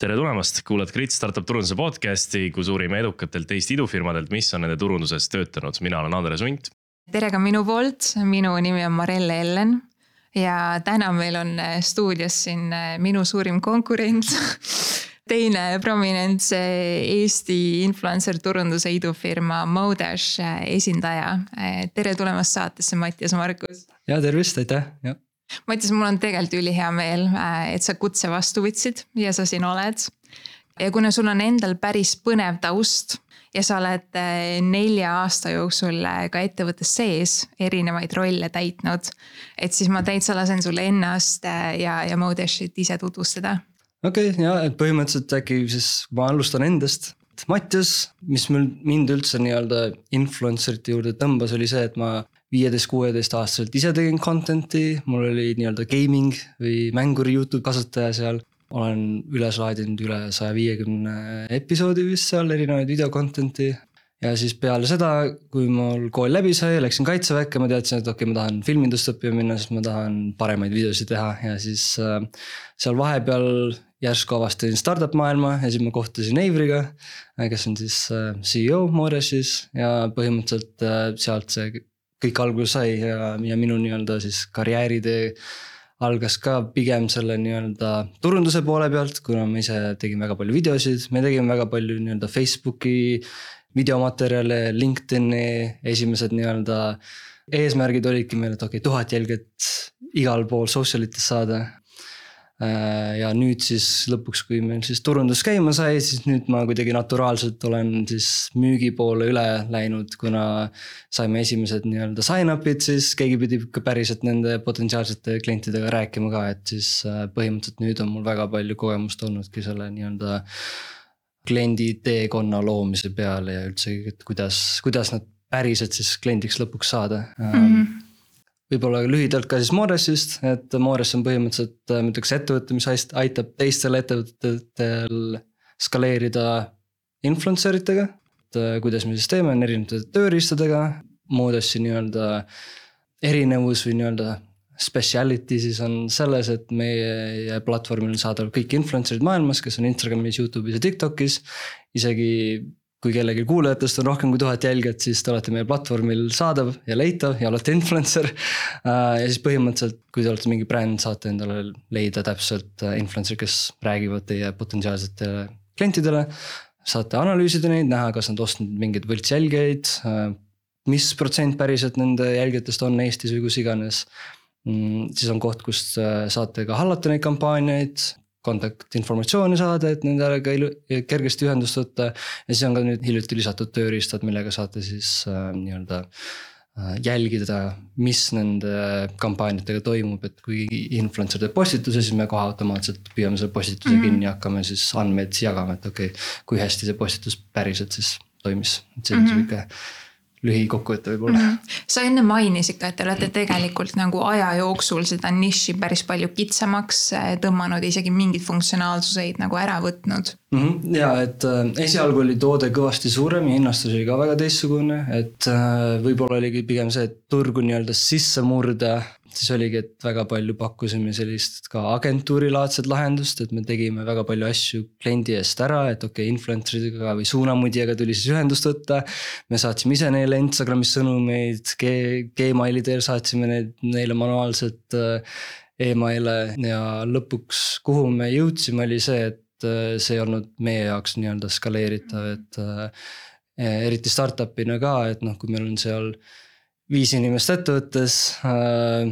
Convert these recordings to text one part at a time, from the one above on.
tere tulemast, kuulad Grit Startup turunduse podcast'i, kus uurime edukatelt Eesti idufirmadelt, mis on nende turunduses töötanud. mina olen Andres Unt. tere ka minu poolt, minu nimi on Marelle Ellen ja täna meil on stuudios siin minu suurim konkurent teine prominents Eesti influencer turunduse idufirma Modash esindaja. tere tulemast saatesse, Mattias Markus. ja tervist, aitäh, jah Mattias, mul on tegelikult ülihea meel, äh, et sa kutse vastu võtsid ja sa siin oled. ja kuna sul on endal päris põnev taust ja sa oled äh, nelja aasta jooksul äh, ka ettevõttes sees erinevaid rolle täitnud. et siis ma täitsa lasen sulle ennast ja, ja Modeshit ise tutvustada. okei okay,, ja et põhimõtteliselt äkki siis ma alustan endast. Mattias, mis mul mind üldse nii-öelda influencer'ite juurde tõmbas, oli see, et ma viieteist, kuueteist aastaselt ise tegin content'i, mul oli nii-öelda gaming või mänguri Youtube kasutaja seal. olen üles laadinud üle saja viiekümne episoodi vist seal erinevaid video content'i. ja siis peale seda, kui mul kool läbi sai, läksin kaitseväkke, ma teadsin, et okei okay,, ma tahan filmindust õppima minna, sest ma tahan paremaid videosid teha ja siis äh, seal vahepeal järsku avastasin startup maailma ja siis ma kohtusin Eivriga, kes on siis äh, CEO Modeshis ja põhimõtteliselt äh, sealt see kõik alguse sai ja, ja minu nii-öelda siis karjääritee algas ka pigem selle nii-öelda turunduse poole pealt, kuna ma ise tegin väga palju videosid, me tegime väga palju nii-öelda Facebooki videomaterjale, LinkedIn'i esimesed nii-öelda eesmärgid olidki meil, et okei okay,, tuhat jälgijat igal pool social ites saada. Äh, ja nüüd siis lõpuks, kui meil siis turundus käima sai, siis nüüd ma kuidagi naturaalselt olen siis müügi poole üle läinud, kuna. saime esimesed nii-öelda sign-up'id, siis keegi pidi ikka päriselt nende potentsiaalsete klientidega rääkima ka, et siis äh, põhimõtteliselt nüüd on mul väga palju kogemust olnudki selle nii-öelda. kliendi teekonna loomise peale ja üldsegi, et kuidas, kuidas nad päriselt siis kliendiks lõpuks saada mm. -hmm võib-olla lühidalt ka siis Moresist, et Mores on põhimõtteliselt ma ütleks ettevõte, mis aitab teistel ettevõtetel skaleerida influencer itega. et äh, kuidas me siis teeme, on erinevate tööriistadega, Modesi nii-öelda erinevus või nii-öelda speciality siis on selles, et meie platvormil on saadaval kõik influencer'id maailmas, kes on Instagramis, Youtube'is ja TikTok'is. isegi kui kellelgi kuulajatest on rohkem kui tuhat jälgijat, siis te olete meie platvormil saadav ja leitav ja olete influencer. Äh, ja siis põhimõtteliselt, kui te olete mingi bränd, saate endale leida täpselt äh, influencer'id, kes räägivad teie potentsiaalsetele klientidele. saate analüüsida neid, näha, kas nad ostnud mingeid võltsjälgijaid. Äh, mis protsent päriselt nende jälgijatest on Eestis või kus iganes mm, siis on koht, kus saate ka hallata neid kampaaniaid, kontaktinformatsiooni saada, et nendega kergesti ühendust võtta. ja siis on ka nüüd hiljuti lisatud tööriistad, millega saate siis äh, nii-öelda äh, jälgida, mis nende kampaaniatega toimub, et kui influencer teeb postituse, siis me kohe automaatselt püüame selle postituse mm -hmm. kinni hakkame siis andmeid jagama, et okei okay,. kui hästi see postitus päriselt siis toimis, et see on mm -hmm. Lühikokkuvõte võib-olla mm. -hmm. sa enne mainisid ka, et te olete tegelikult nagu aja jooksul seda niši päris palju kitsamaks eh, tõmmanud, isegi mingeid funktsionaalsuseid nagu ära võtnud mm. -hmm. ja et äh, esialgu oli toode kõvasti suurem ja hinnastus oli ka väga teistsugune, et äh, võib-olla oligi pigem see, et turgu nii-öelda sisse murda siis oligi, et väga palju pakkusime sellist ka agentuurilaadset lahendust, et me tegime väga palju asju kliendi eest ära, et okei okay,, influencer idega või suunamudjaga tuli siis ühendust võtta. me saatsime ise neile Instagramis sõnumeid G, Gmaili teel saatsime neid neile manuaalselt äh, email'e ja lõpuks, kuhu me jõudsime, oli see, et äh, see ei olnud meie jaoks nii-öelda skaleeritav, et äh, eriti startup'ina ka, et noh, kui meil on seal viis inimest ettevõttes äh,.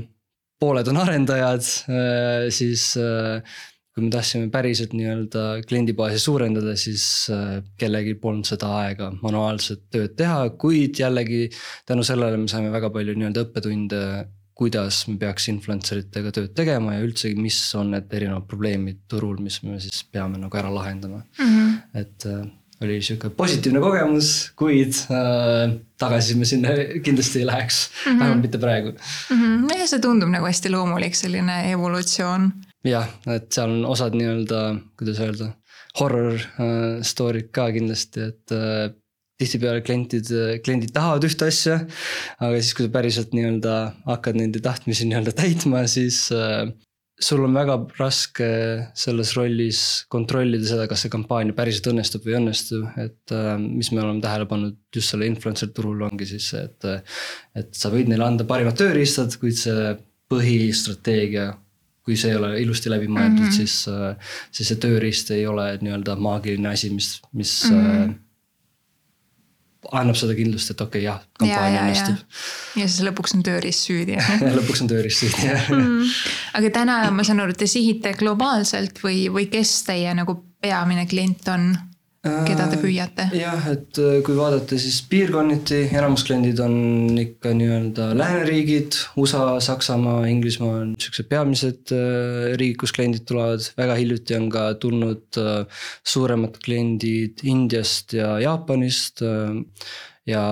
pooled on arendajad äh,, siis äh, kui me tahtsime päriselt nii-öelda kliendibaasi suurendada, siis äh, kellelgi polnud seda aega manuaalset tööd teha, kuid jällegi tänu sellele me saime väga palju nii-öelda õppetunde kuidas me peaks influencer itega tööd tegema ja üldsegi, mis on need erinevad probleemid turul, mis me siis peame nagu ära lahendama mm. -hmm. et äh, oli sihuke positiivne kogemus, kuid äh, tagasi me sinna kindlasti ei läheks mm, -hmm. vähemalt mitte praegu mm. -hmm. ja see tundub nagu hästi loomulik selline evolutsioon. jah, et seal on osad nii-öelda, kuidas öelda, horror äh, story'd ka kindlasti, et äh, tihtipeale klientid, kliendid tahavad ühte asja. aga siis, kui sa päriselt nii-öelda hakkad nende tahtmisi nii-öelda täitma, siis äh, sul on väga raske selles rollis kontrollida seda, kas see kampaania päriselt õnnestub või ei õnnestu, et äh, mis me oleme tähele pannud just selle influencer turul ongi siis see, et. et sa võid neile anda parimad tööriistad, kuid see põhistrateegia, kui see ei ole ilusti läbi mõeldud mm, -hmm. siis, siis see tööriist ei ole nii-öelda maagiline asi, mis, mis mm. -hmm annab seda kindlust, et okei okay,, jah, kampaania õnnestub. ja siis lõpuks on tööriist süüdi lõpuks on tööriist süüdi, jah mm.. aga täna ma saan aru, et te sihite globaalselt või, või kes teie nagu peamine klient on? Keda te püüate? jah, et äh, kui vaadata siis piirkonniti, enamus kliendid on ikka nii-öelda lääneriigid, USA, Saksamaa, Inglismaa on siuksed peamised äh, riigid, kus kliendid tulevad, väga hiljuti on ka tulnud äh, suuremad kliendid Indiast ja Jaapanist ja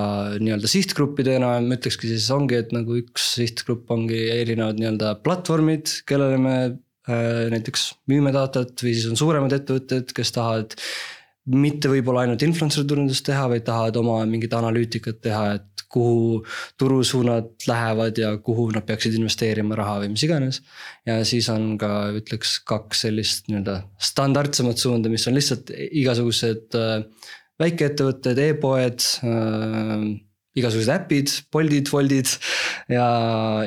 nii-öelda sihtgruppidena ma ütlekski siis ongi, et nagu üks sihtgrupp ongi erinevad nii-öelda platvormid, kellele me äh, näiteks müüme datat või siis on suuremad ettevõtted, kes tahavad mitte võib-olla ainult influencer turundust teha, vaid tahavad oma mingit analüütikat teha, et kuhu turusuunad lähevad ja kuhu nad peaksid investeerima raha või mis iganes. ja siis on ka ütleks kaks sellist nii-öelda standardsemat suunda, mis on lihtsalt igasugused äh, väikeettevõtted e, e-poed äh, igasugused äpid, Boltid, Woltid ja,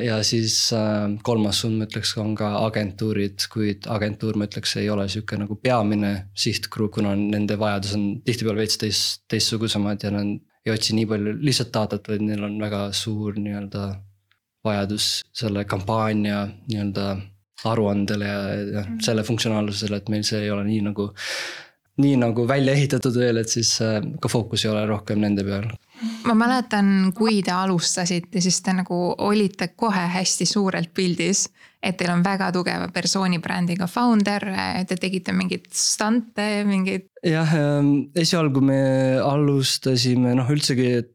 ja siis äh, kolmas suund ma ütleks, on ka agentuurid, kuid agentuur, ma ütleks, ei ole sihuke nagu peamine sihtgrupp, kuna nende vajadus on tihtipeale veits teist, teistsugusemad ja nad ei otsi nii palju lihtsalt datat, vaid neil on väga suur nii-öelda vajadus selle kampaania nii-öelda aruandele ja, ja mhm. selle funktsionaalsusele, et meil see ei ole nii nagu nii nagu välja ehitatud veel, et siis äh, ka fookus ei ole rohkem nende peal ma mäletan, kui te alustasite, siis te nagu olite kohe hästi suurelt pildis. et teil on väga tugeva persooni brändiga founder, te tegite mingeid stante, mingeid. jah, ähm, esialgu me alustasime noh, üldsegi, et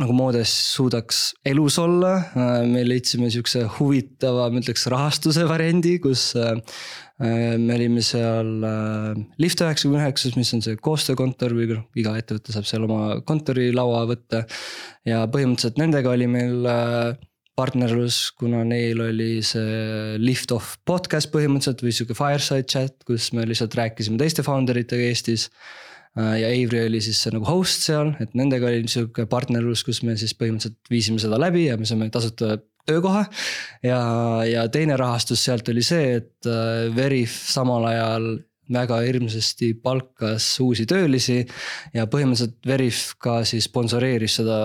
nagu moodest suudaks elus olla. Äh, me leidsime sihukese huvitava, ma ütleks rahastuse variandi, kus Äh, me olime seal äh, Lift üheksakümne üheksas, mis on see koostöökontor või noh, iga ettevõte saab seal oma kontorilaua võtta. ja põhimõtteliselt nendega oli meil äh, partnerlus, kuna neil oli see lift off podcast põhimõtteliselt või sihuke fireside chat, kus me lihtsalt rääkisime teiste founder itega Eestis. ja Avery oli siis nagu host seal, et nendega oli sihuke partnerlus, kus me siis põhimõtteliselt viisime seda läbi ja me saime tasuta töökoha. ja, ja teine rahastus sealt oli see, et äh, Veriff samal ajal väga hirmsasti palkas uusi töölisi. ja põhimõtteliselt Veriff ka siis sponsoreeris seda,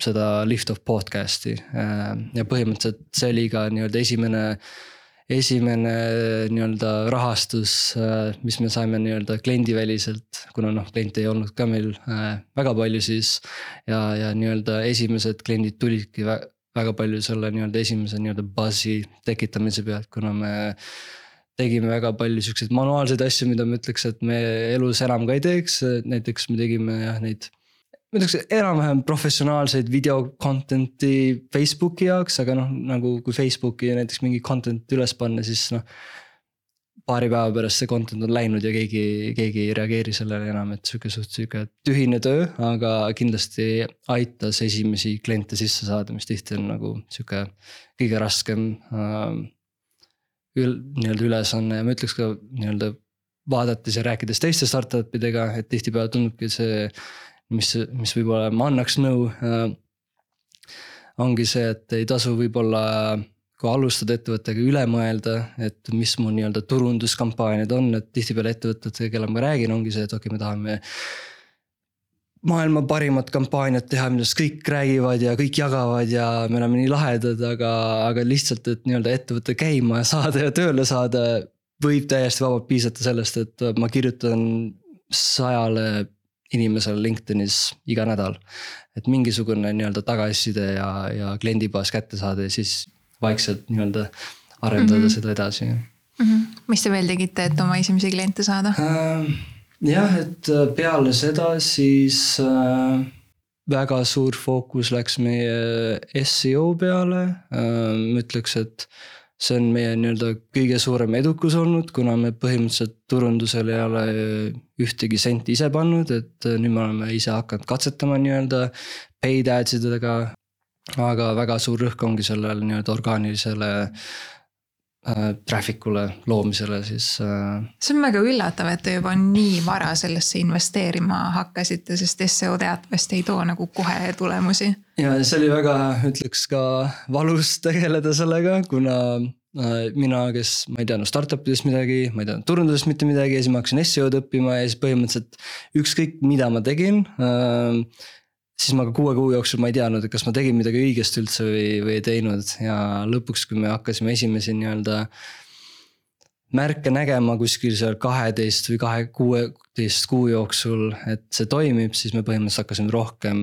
seda Lift of podcast'i. Äh, ja põhimõtteliselt see oli ka nii-öelda esimene esimene nii-öelda rahastus, äh, mis me saime nii-öelda kliendiväliselt, kuna noh, kliente ei olnud ka meil väga palju siis. ja, ja nii-öelda esimesed kliendid tulidki väga palju selle nii-öelda esimese nii-öelda buzz'i tekitamise pealt, kuna me tegime väga palju siukseid manuaalseid asju, mida ma ütleks, et me elus enam ka ei teeks, näiteks me tegime jah neid. ma ütleks enam-vähem professionaalseid video content'i Facebooki jaoks, aga noh, nagu kui Facebooki näiteks mingi content üles panna, siis noh paari päeva pärast see content on läinud ja keegi, keegi ei reageeri sellele enam, et sihuke suht sihuke tühine töö, aga kindlasti aitas esimesi kliente sisse saada, mis tihti on nagu sihuke kõige raskem äh,. Ül-, nii-öelda ülesanne ja ma ütleks ka nii-öelda vaadates ja rääkides teiste startup idega, et tihtipeale tundubki see, mis, mis võib-olla ma annaks nõu äh,. ongi see, et ei tasu võib-olla äh, kui alustad ettevõttega üle mõelda, et mis mu nii-öelda turunduskampaaniad on, et tihtipeale ettevõtted, kellega ma räägin, ongi see, et okei okay,, me tahame maailma parimat kampaaniat teha, millest kõik räägivad ja kõik jagavad ja me oleme nii lahedad, aga, aga lihtsalt, et nii-öelda ettevõte käima saada ja tööle saada. võib täiesti vabalt piisata sellest, et ma kirjutan sajale inimesele LinkedInis iga nädal. et mingisugune nii-öelda tagasiside ja, ja kliendibaas kätte saada ja siis vaikselt nii-öelda arendada mm -hmm. seda edasi mm. -hmm. mis te veel tegite, et oma esimesi kliente saada äh,? jah, et äh, peale seda siis äh, väga suur fookus läks meie seo peale äh,. ma ütleks, et see on meie nii-öelda kõige suurem edukus olnud, kuna me põhimõtteliselt turundusel ei ole ühtegi senti ise pannud, et äh, nüüd me oleme ise hakanud katsetama nii-öelda paid ads idega aga väga suur rõhk ongi sellel nii-öelda orgaanilisele äh, traffic ule loomisele, siis äh.... see on väga üllatav, et te juba nii vara sellesse investeerima hakkasite, sest seo teatavasti ei too nagu kohe tulemusi. ja see oli väga, ütleks ka valus tegeleda sellega, kuna äh, mina, kes ma ei teadnud startup idest midagi, ma ei teadnud turundusest mitte midagi ja siis ma hakkasin seo-d õppima ja siis põhimõtteliselt ükskõik, mida ma tegin äh, siis ma ka kuue kuu jooksul ma ei teadnud, et kas ma tegin midagi õigesti üldse või, või ei teinud ja lõpuks, kui me hakkasime esimesi nii-öelda. märke nägema kuskil seal kaheteist või kahe, kuueteist kuu jooksul, et see toimib, siis me põhimõtteliselt hakkasime rohkem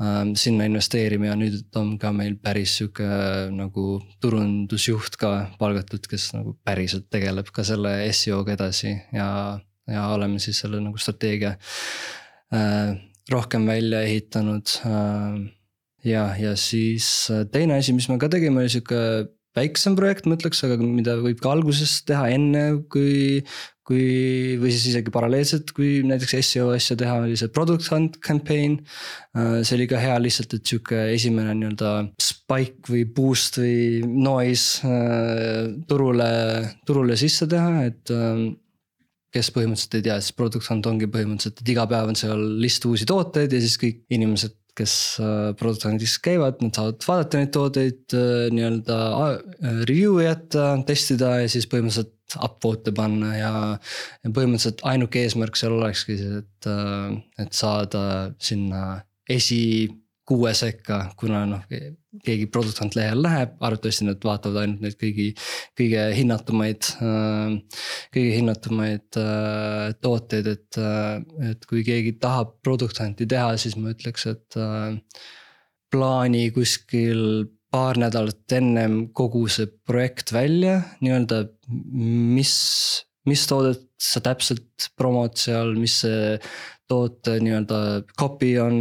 ähm, sinna investeerima ja nüüd on ka meil päris sihuke nagu turundusjuht ka palgatud, kes nagu päriselt tegeleb ka selle seo-ga edasi ja, ja oleme siis selle nagu strateegia äh, rohkem välja ehitanud. Äh, ja, ja siis äh, teine asi, mis me ka tegime, oli sihuke väiksem projekt, ma ütleks, aga mida võib ka alguses teha enne, kui. kui, või siis isegi paralleelselt, kui näiteks seo asja teha, oli see product hunt campaign. Äh, see oli ka hea lihtsalt, et sihuke esimene nii-öelda spike või boost või noise turule, turule sisse teha, et kes põhimõtteliselt ei tea, siis product hunt ongi põhimõtteliselt, et iga päev on seal list uusi tooteid ja siis kõik inimesed, kes äh, product hunt'is käivad, nad saavad vaadata neid tooteid äh, nii-öelda äh, review jätta, testida ja siis põhimõtteliselt upvote'e panna ja. ja põhimõtteliselt ainuke eesmärk seal olekski see, et, et saada sinna esi kuue sekka, kuna noh, keegi product hunt lehel läheb, arvatavasti nad vaatavad ainult neid kõigi, kõige hinnatumaid, kõige hinnatumaid äh, tooteid, et, äh, et kui keegi tahab product hunt'i teha, siis ma ütleks, et äh, plaani kuskil paar nädalat ennem kogu see projekt välja, nii-öelda mis, mis toodet sa täpselt promod seal, mis see toote nii-öelda copy on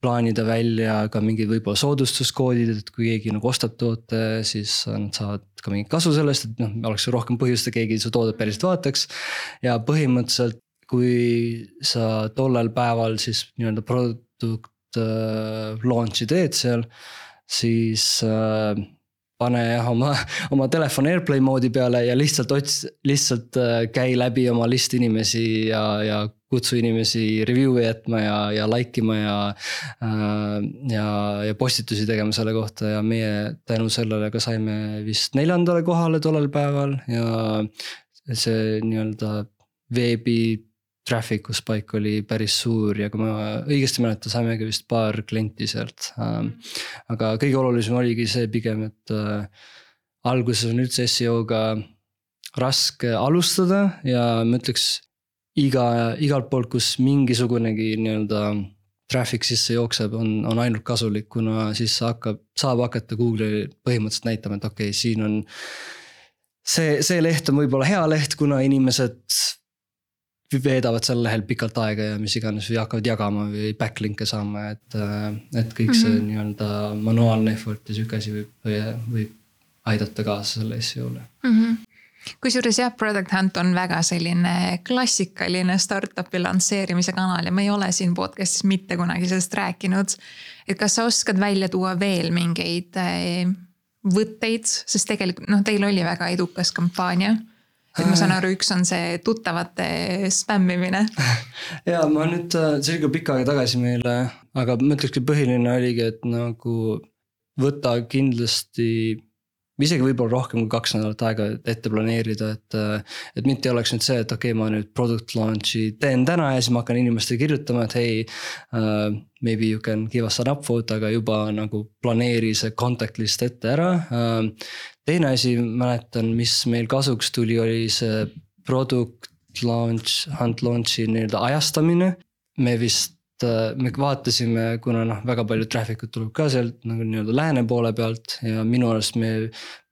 plaanida välja ka mingid võib-olla soodustuskoodid, et kui keegi nagu ostab toote, siis nad saavad ka mingit kasu sellest, et noh, oleks rohkem põhjust, et keegi su toodet päriselt vaataks. ja põhimõtteliselt, kui sa tollel päeval siis nii-öelda product äh, launch'i teed seal, siis äh, pane oma, oma telefon AirPlay moodi peale ja lihtsalt ots-, lihtsalt äh, käi läbi oma list inimesi ja, ja kutsu inimesi review'e jätma ja, ja like ima ja äh,. ja, ja postitusi tegema selle kohta ja meie tänu sellele ka saime vist neljandale kohale tollel päeval ja see nii-öelda veebi traffic us spike oli päris suur ja kui ma õigesti mäletan, saimegi vist paar klienti sealt. Ähm, aga kõige olulisem oligi see pigem, et äh, alguses on üldse seo-ga raske alustada ja ma ütleks iga, igalt poolt, kus mingisugunegi nii-öelda traffic sisse jookseb, on, on ainult kasulik, kuna siis hakkab, saab hakata Google'i põhimõtteliselt näitama, et okei okay,, siin on. see, see leht on võib-olla hea leht, kuna inimesed veedavad sel lehel pikalt aega ja mis iganes või hakkavad jagama või backlink'e saama, et, et kõik see mm -hmm. nii-öelda manuaalne effort ja sihuke asi võib, võib aidata kaasa selle seo-le mm -hmm kusjuures jah, Product Hunt on väga selline klassikaline startup'i lansseerimise kanal ja me ei ole siin podcast'is mitte kunagi sellest rääkinud. et kas sa oskad välja tuua veel mingeid eh, võtteid, sest tegelikult noh, teil oli väga edukas kampaania et ma saan aru, üks on see tuttavate spämmimine. ja ma nüüd, äh, see oli ka pikka aega tagasi meile, aga ma ütlekski põhiline oligi, et nagu võta kindlasti isegi võib-olla rohkem kui kaks nädalat aega ette planeerida, et. Äh, et mitte ei oleks nüüd see, et okei okay,, ma nüüd product launch'i teen täna ja siis ma hakkan inimestele kirjutama, et hei uh,. Maybe you can give us an upvote, aga juba nagu planeeri see contact list ette ära uh,. teine asi, mäletan, mis meil kasuks tuli, oli see product launch, hunt launch'i nii-öelda ajastamine. me vist Äh, me vaatasime, kuna noh, väga palju traffic ut tuleb ka sealt nagu nii-öelda lääne poole pealt ja minu arust me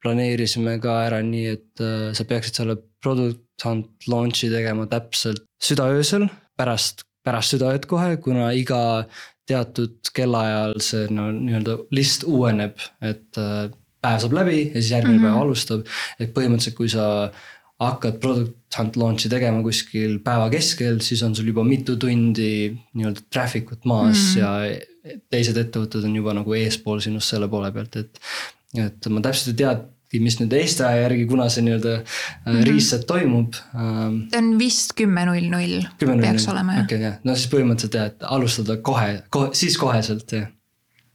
planeerisime ka ära nii, et äh, sa peaksid selle product hunt launch'i tegema täpselt südaöösel pärast, pärast südaööd kohe, kuna iga teatud kellaajal see no nii-öelda list uueneb, et äh, päev saab läbi ja siis järgmine mm -hmm. päev alustab. et põhimõtteliselt, kui sa hakkad product hunt launch'i tegema kuskil päeva keskel, siis on sul juba mitu tundi nii-öelda traffic ut maas mm. ja teised ettevõtted on juba nagu eespool sinust selle poole pealt, et. et ma täpselt ei tea mis nüüd Eesti aja järgi, kuna see nii-öelda mm -hmm. reset toimub ähm,. ta on vist kümme null null peaks olema jah. okei okay,, jah, no siis põhimõtteliselt jah, et alustada kohe, kohe, siis koheselt jah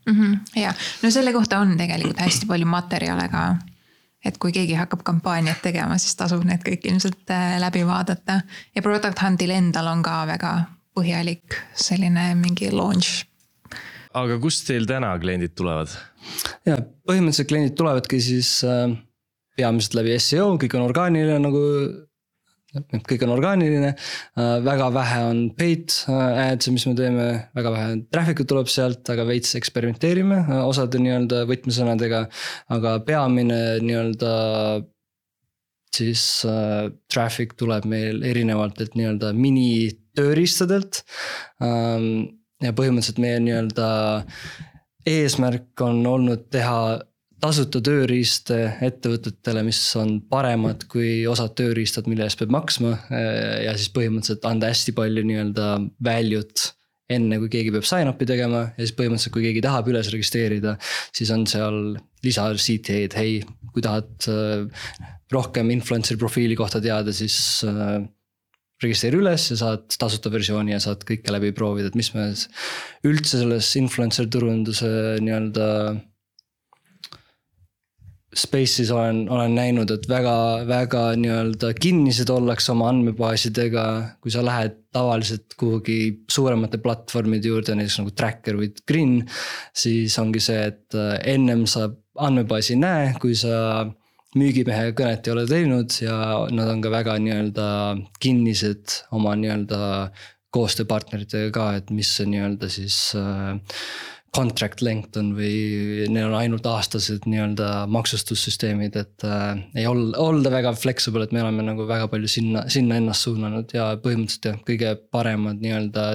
mm -hmm,. ja, no selle kohta on tegelikult hästi palju materjale ka. Et kui keegi hakkab kampaaniat tegema, siis tasub need kõik ilmselt äh, läbi vaadata ja Product Huntil endal on ka väga põhjalik selline mingi launch. aga kust teil täna kliendid tulevad? ja põhimõtteliselt kliendid tulevadki siis äh, peamiselt läbi seo, kõik on orgaaniline nagu kõik on orgaaniline, äh, väga vähe on paid äh, ads'e, mis me teeme, väga vähe traffic ut tuleb sealt, aga veits eksperimenteerime äh, osade nii-öelda võtmesõnadega. aga peamine nii-öelda siis äh, traffic tuleb meil erinevatelt nii-öelda mini tööriistadelt ähm,. ja põhimõtteliselt meie nii-öelda eesmärk on olnud teha tasuta tööriiste ettevõtetele, mis on paremad kui osad tööriistad, mille eest peab maksma. ja siis põhimõtteliselt anda hästi palju nii-öelda value't enne kui keegi peab sign-up'i tegema ja siis põhimõtteliselt, kui keegi tahab üles registreerida, siis on seal lisa CTA-d, hei, kui tahad äh, rohkem influencer'i profiili kohta teada, siis äh, registreeri üles ja saad tasuta versiooni ja saad kõike läbi proovida, et mis me üldse selles influencer turunduse nii-öelda Space'is olen, olen näinud, et väga, väga nii-öelda kinnised ollakse oma andmebaasidega. kui sa lähed tavaliselt kuhugi suuremate platvormide juurde, näiteks nagu Tracker või Grin. siis ongi see, et äh, ennem sa andmebaasi ei näe, kui sa müügimehe kõnet ei ole teinud ja nad on ka väga nii-öelda kinnised oma nii-öelda koostööpartneritega ka, et mis nii-öelda siis äh, contract length on või neil on ainult aastased nii-öelda maksustussüsteemid, et äh, ei olda, olda väga flexible, et me oleme nagu väga palju sinna, sinna ennast suunanud ja põhimõtteliselt jah, kõige paremad nii-öelda.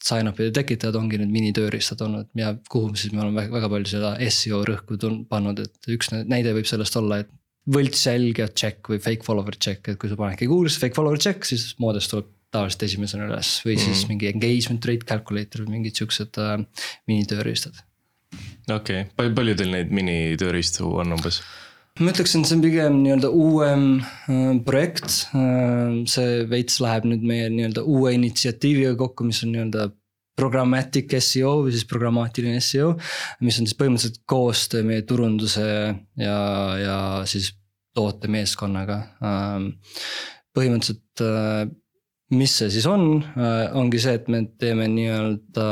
Sign-up'ide tekitajad ongi need minitööriistad olnud ja kuhu siis me oleme väga, väga palju seda seo rõhku pannud, et üks näide võib sellest olla, et võltsjälgija check või fake follower check, et kui sa panedki Google'isse fake follower check, siis moodus tuleb tavaliselt esimesena üles või siis mm mingi engagement rate calculator või mingid siuksed äh, minitööriistad. okei okay., palju teil neid minitööriistu on umbes? ma ütleksin, see on pigem nii-öelda uuem äh, projekt äh,. see veits läheb nüüd meie nii-öelda uue initsiatiiviga kokku, mis on nii-öelda programmatic seo või siis programmaatiline seo. mis on siis põhimõtteliselt koostöö meie turunduse ja, ja siis tootemeeskonnaga ähm,. põhimõtteliselt äh, mis see siis on, äh, ongi see, et me teeme nii-öelda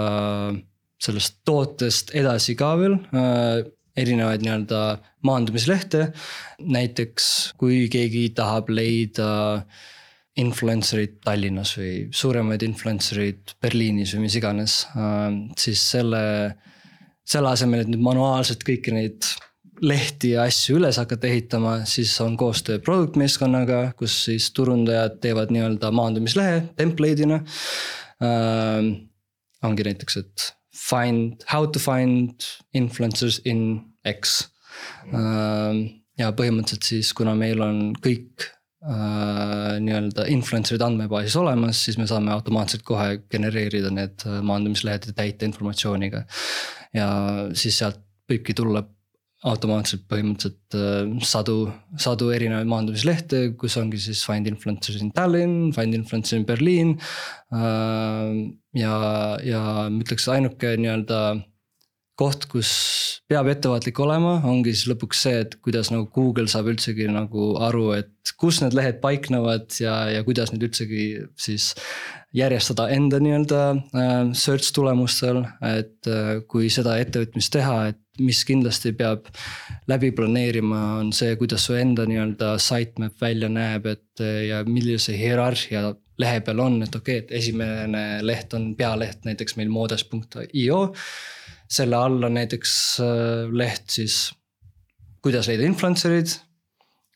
sellest tootest edasi ka veel äh, erinevaid nii-öelda maandumislehte. näiteks kui keegi tahab leida influencer'id Tallinnas või suuremaid influencer'id Berliinis või mis iganes, äh, siis selle, selle asemel, et nüüd manuaalselt kõiki neid lehti ja asju üles hakata ehitama, siis on koostöö product meeskonnaga, kus siis turundajad teevad nii-öelda maandumislehe template'ina äh,. ongi näiteks, et find, how to find influencers in X äh,. ja põhimõtteliselt siis, kuna meil on kõik äh, nii-öelda influencer'id andmebaasis olemas, siis me saame automaatselt kohe genereerida need äh, maandumislehed ja täita informatsiooniga. ja siis sealt võibki tulla automaatselt põhimõtteliselt äh, sadu, sadu erinevaid maandumislehte, kus ongi siis find influencers in Tallinn, find influencers in Berliin. Äh, ja, ja ma ütleks, ainuke nii-öelda koht, kus peab ettevaatlik olema, ongi siis lõpuks see, et kuidas nagu Google saab üldsegi nagu aru, et kus need lehed paiknevad ja, ja kuidas neid üldsegi siis järjestada enda nii-öelda äh, search tulemustel, et kui seda ettevõtmist teha, et mis kindlasti peab läbi planeerima, on see, kuidas su enda nii-öelda sitemap välja näeb, et ja millise hierarhia lehe peal on, et okei okay,, et esimene leht on pealeht näiteks meil modes.io. selle all on näiteks äh, leht siis, kuidas leida influencer'id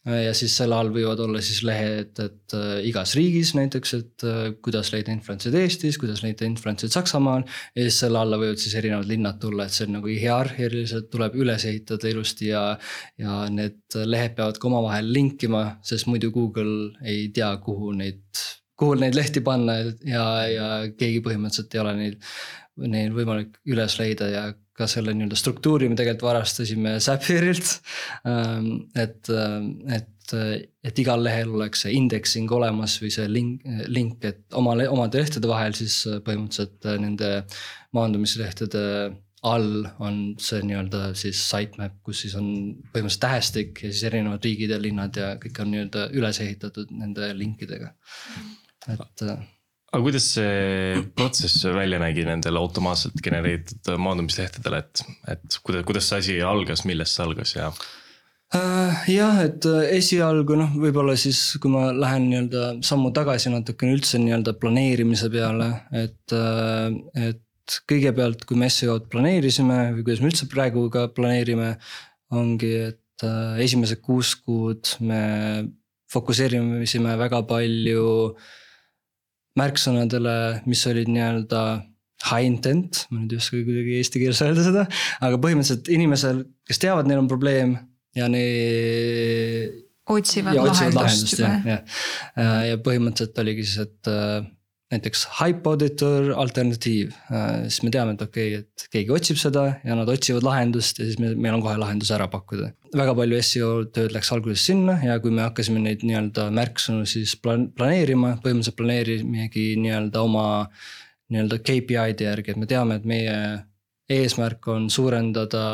ja siis selle all võivad olla siis lehed, et äh, igas riigis näiteks, et äh, kuidas leida influencer'id Eestis, kuidas leida influencer'id Saksamaal. ja siis selle alla võivad siis erinevad linnad tulla, et see on nagu hierarhiliselt tuleb üles ehitada ilusti ja. ja need lehed peavad ka omavahel linkima, sest muidu Google ei tea, kuhu neid, kuhu neid lehti panna ja, ja keegi põhimõtteliselt ei ole neid neil võimalik üles leida ja ka selle nii-öelda struktuuri me tegelikult varastasime Zaphire'ilt. et, et, et igal lehel oleks see indexing olemas või see link, link, et oma, omade lehtede vahel siis põhimõtteliselt nende maandumislehtede all on see nii-öelda siis sitemap, kus siis on põhimõtteliselt tähestik ja siis erinevad riigid ja linnad ja kõik on nii-öelda üles ehitatud nende linkidega, et aga kuidas see protsess välja nägi nendel automaatselt genereeritud maandumislehtedel, et, et kuidas, kuidas see asi algas, millest see algas ja? Äh, jah, et äh, esialgu noh, võib-olla siis, kui ma lähen nii-öelda sammu tagasi natukene üldse nii-öelda planeerimise peale, et, äh, et kõigepealt, kui me SEO-d planeerisime või kuidas me üldse praegu ka planeerime, ongi, et äh, esimesed kuus kuud me fokusseerisime väga palju märksõnadele, mis olid nii-öelda high intent, ma nüüd ei oska kuidagi eesti keeles öelda seda, aga põhimõtteliselt inimesel, kes teavad, neil on probleem ja need. otsivad lahendust juba. ja, ja, ja põhimõtteliselt oligi siis, et näiteks Hypauditor alternatiiv, äh, siis me teame, et okei okay,, et keegi otsib seda ja nad otsivad lahendust ja siis me, meil on kohe lahendus ära pakkuda. väga palju seo tööd läks alguses sinna ja kui me hakkasime neid nii-öelda märksõnu siis plaan-, planeerima, põhimõtteliselt planeerimegi nii-öelda oma nii-öelda KPI-de järgi, et me teame, et meie eesmärk on suurendada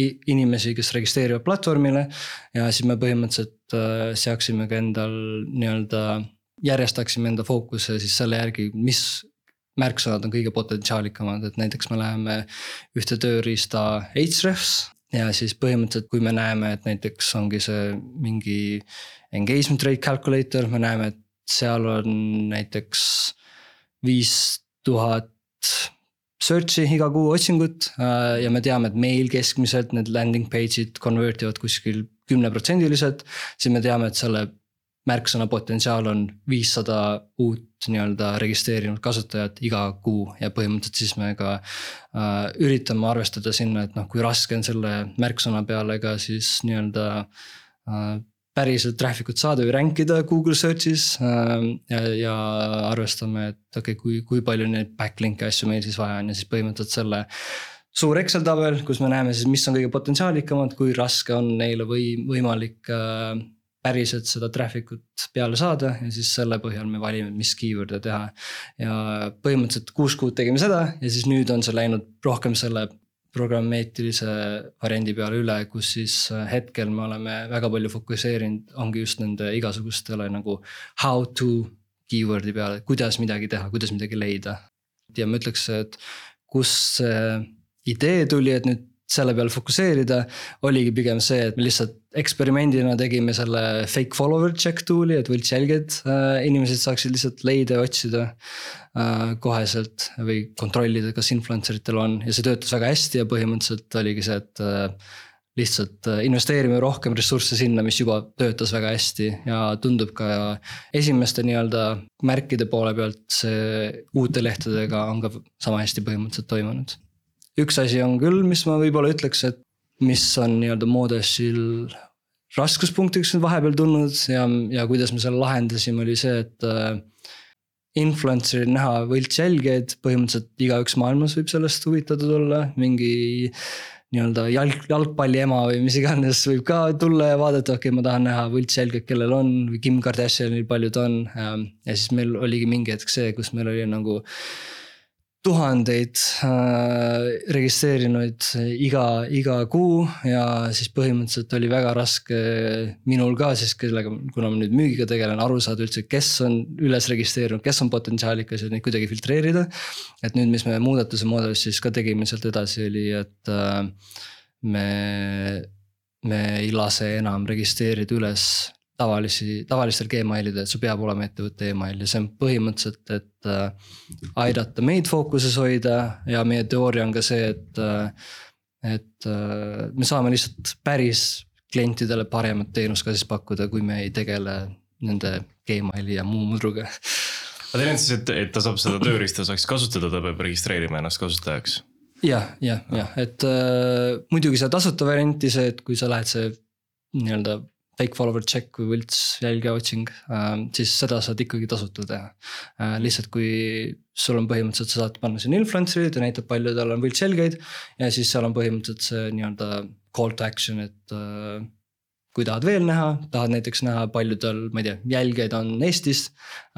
inimesi, kes registreerivad platvormile. ja siis me põhimõtteliselt äh, seaksime ka endal nii-öelda järjestaksime enda fookuse siis selle järgi, mis märksõnad on kõige potentsiaalikamad, et näiteks me läheme ühte tööriista Ahrefs. ja siis põhimõtteliselt, kui me näeme, et näiteks ongi see mingi engagement rate calculator, me näeme, et seal on näiteks viis tuhat search'i iga kuu otsingut äh, ja me teame, et meil keskmiselt need landing page'id convert ivad kuskil kümneprotsendiliselt. siis me teame, et selle märksõna potentsiaal on viissada uut nii-öelda registreerinud kasutajat iga kuu ja põhimõtteliselt siis me ka äh, üritame arvestada sinna, et noh, kui raske on selle märksõna peale ka siis nii-öelda äh, päriselt traffic ut saada või rank ida Google search'is äh,. ja, ja arvestame, et okei okay,, kui, kui palju neid backlink'e asju meil siis vaja on ja siis põhimõtteliselt selle suur Excel tabel, kus me näeme siis, mis on kõige potentsiaalikamad, kui raske on neile või võimalik äh, päriselt seda traffic ut peale saada ja siis selle põhjal me valime, mis keyword'e teha. ja põhimõtteliselt kuus kuud tegime seda ja siis nüüd on see läinud rohkem selle programmeetrilise variandi peale üle, kus siis äh, hetkel me oleme väga palju fokusseerinud, ongi just nende igasugustele nagu how to keyword'i peale, kuidas midagi teha, kuidas midagi leida. ja ma ütleks, et kus see idee tuli, et nüüd selle peale fokusseerida. oligi pigem see, et me lihtsalt eksperimendina tegime selle fake follower check tool'i, et võltsjälged äh,. inimesed saaksid lihtsalt leida ja otsida äh, koheselt või kontrollida, kas influencer itel on ja see töötas väga hästi ja põhimõtteliselt oligi see, et äh, lihtsalt äh, investeerime rohkem ressursse sinna, mis juba töötas väga hästi ja tundub ka esimeste nii-öelda märkide poole pealt see uute lehtedega on ka sama hästi põhimõtteliselt toimunud üks asi on küll, mis ma võib-olla ütleks, et mis on nii-öelda Modesil raskuspunktiks vahepeal tulnud ja, ja kuidas me selle lahendasime, oli see, et äh,. Influencer'il näha võltsjälgijaid, põhimõtteliselt igaüks maailmas võib sellest huvitatud olla, mingi nii-öelda jalg, jalgpalli ema või mis iganes võib ka tulla ja vaadata, okei okay,, ma tahan näha võltsjälge, kellel on või Kim Kardashianil paljud on. ja siis meil oligi mingi hetk see, kus meil oli nagu tuhandeid äh, registreerinuid iga, iga kuu ja siis põhimõtteliselt oli väga raske minul ka siis, kellega, kuna ma nüüd müügiga tegelen, aru saada üldse, kes on üles registreerunud, kes on potentsiaalikas ja neid kuidagi filtreerida. et nüüd, mis me muudatuse mudelis siis ka tegime sealt edasi, oli, et äh, me, me ei lase enam registreerida üles tavalisi, tavalistel Gmailidel, et sul peab olema ettevõtte email ja see on põhimõtteliselt, et äh, aidata meid fookuses hoida ja meie teooria on ka see, et äh,. et äh, me saame lihtsalt päris klientidele paremat teenust ka siis pakkuda, kui me ei tegele nende Gmaili ja muu mudruga. aga teil on siis, et, et ta saab seda tööriista saaks kasutada, ta peab registreerima ennast kasutajaks? jah, jah, jah, et äh, muidugi seda tasuta varianti, see, et kui sa lähed see nii-öelda fake follower check või võlts jälgija otsing äh,, siis seda saad ikkagi tasuta teha äh,. lihtsalt kui sul on põhimõtteliselt, sa saad panna sinna influencer'id ja näitab, palju tal on võltsjälgeid. ja siis seal on põhimõtteliselt see nii-öelda call to action, et äh, kui tahad veel näha, tahad näiteks näha, palju tal, ma ei tea, jälgijaid on Eestis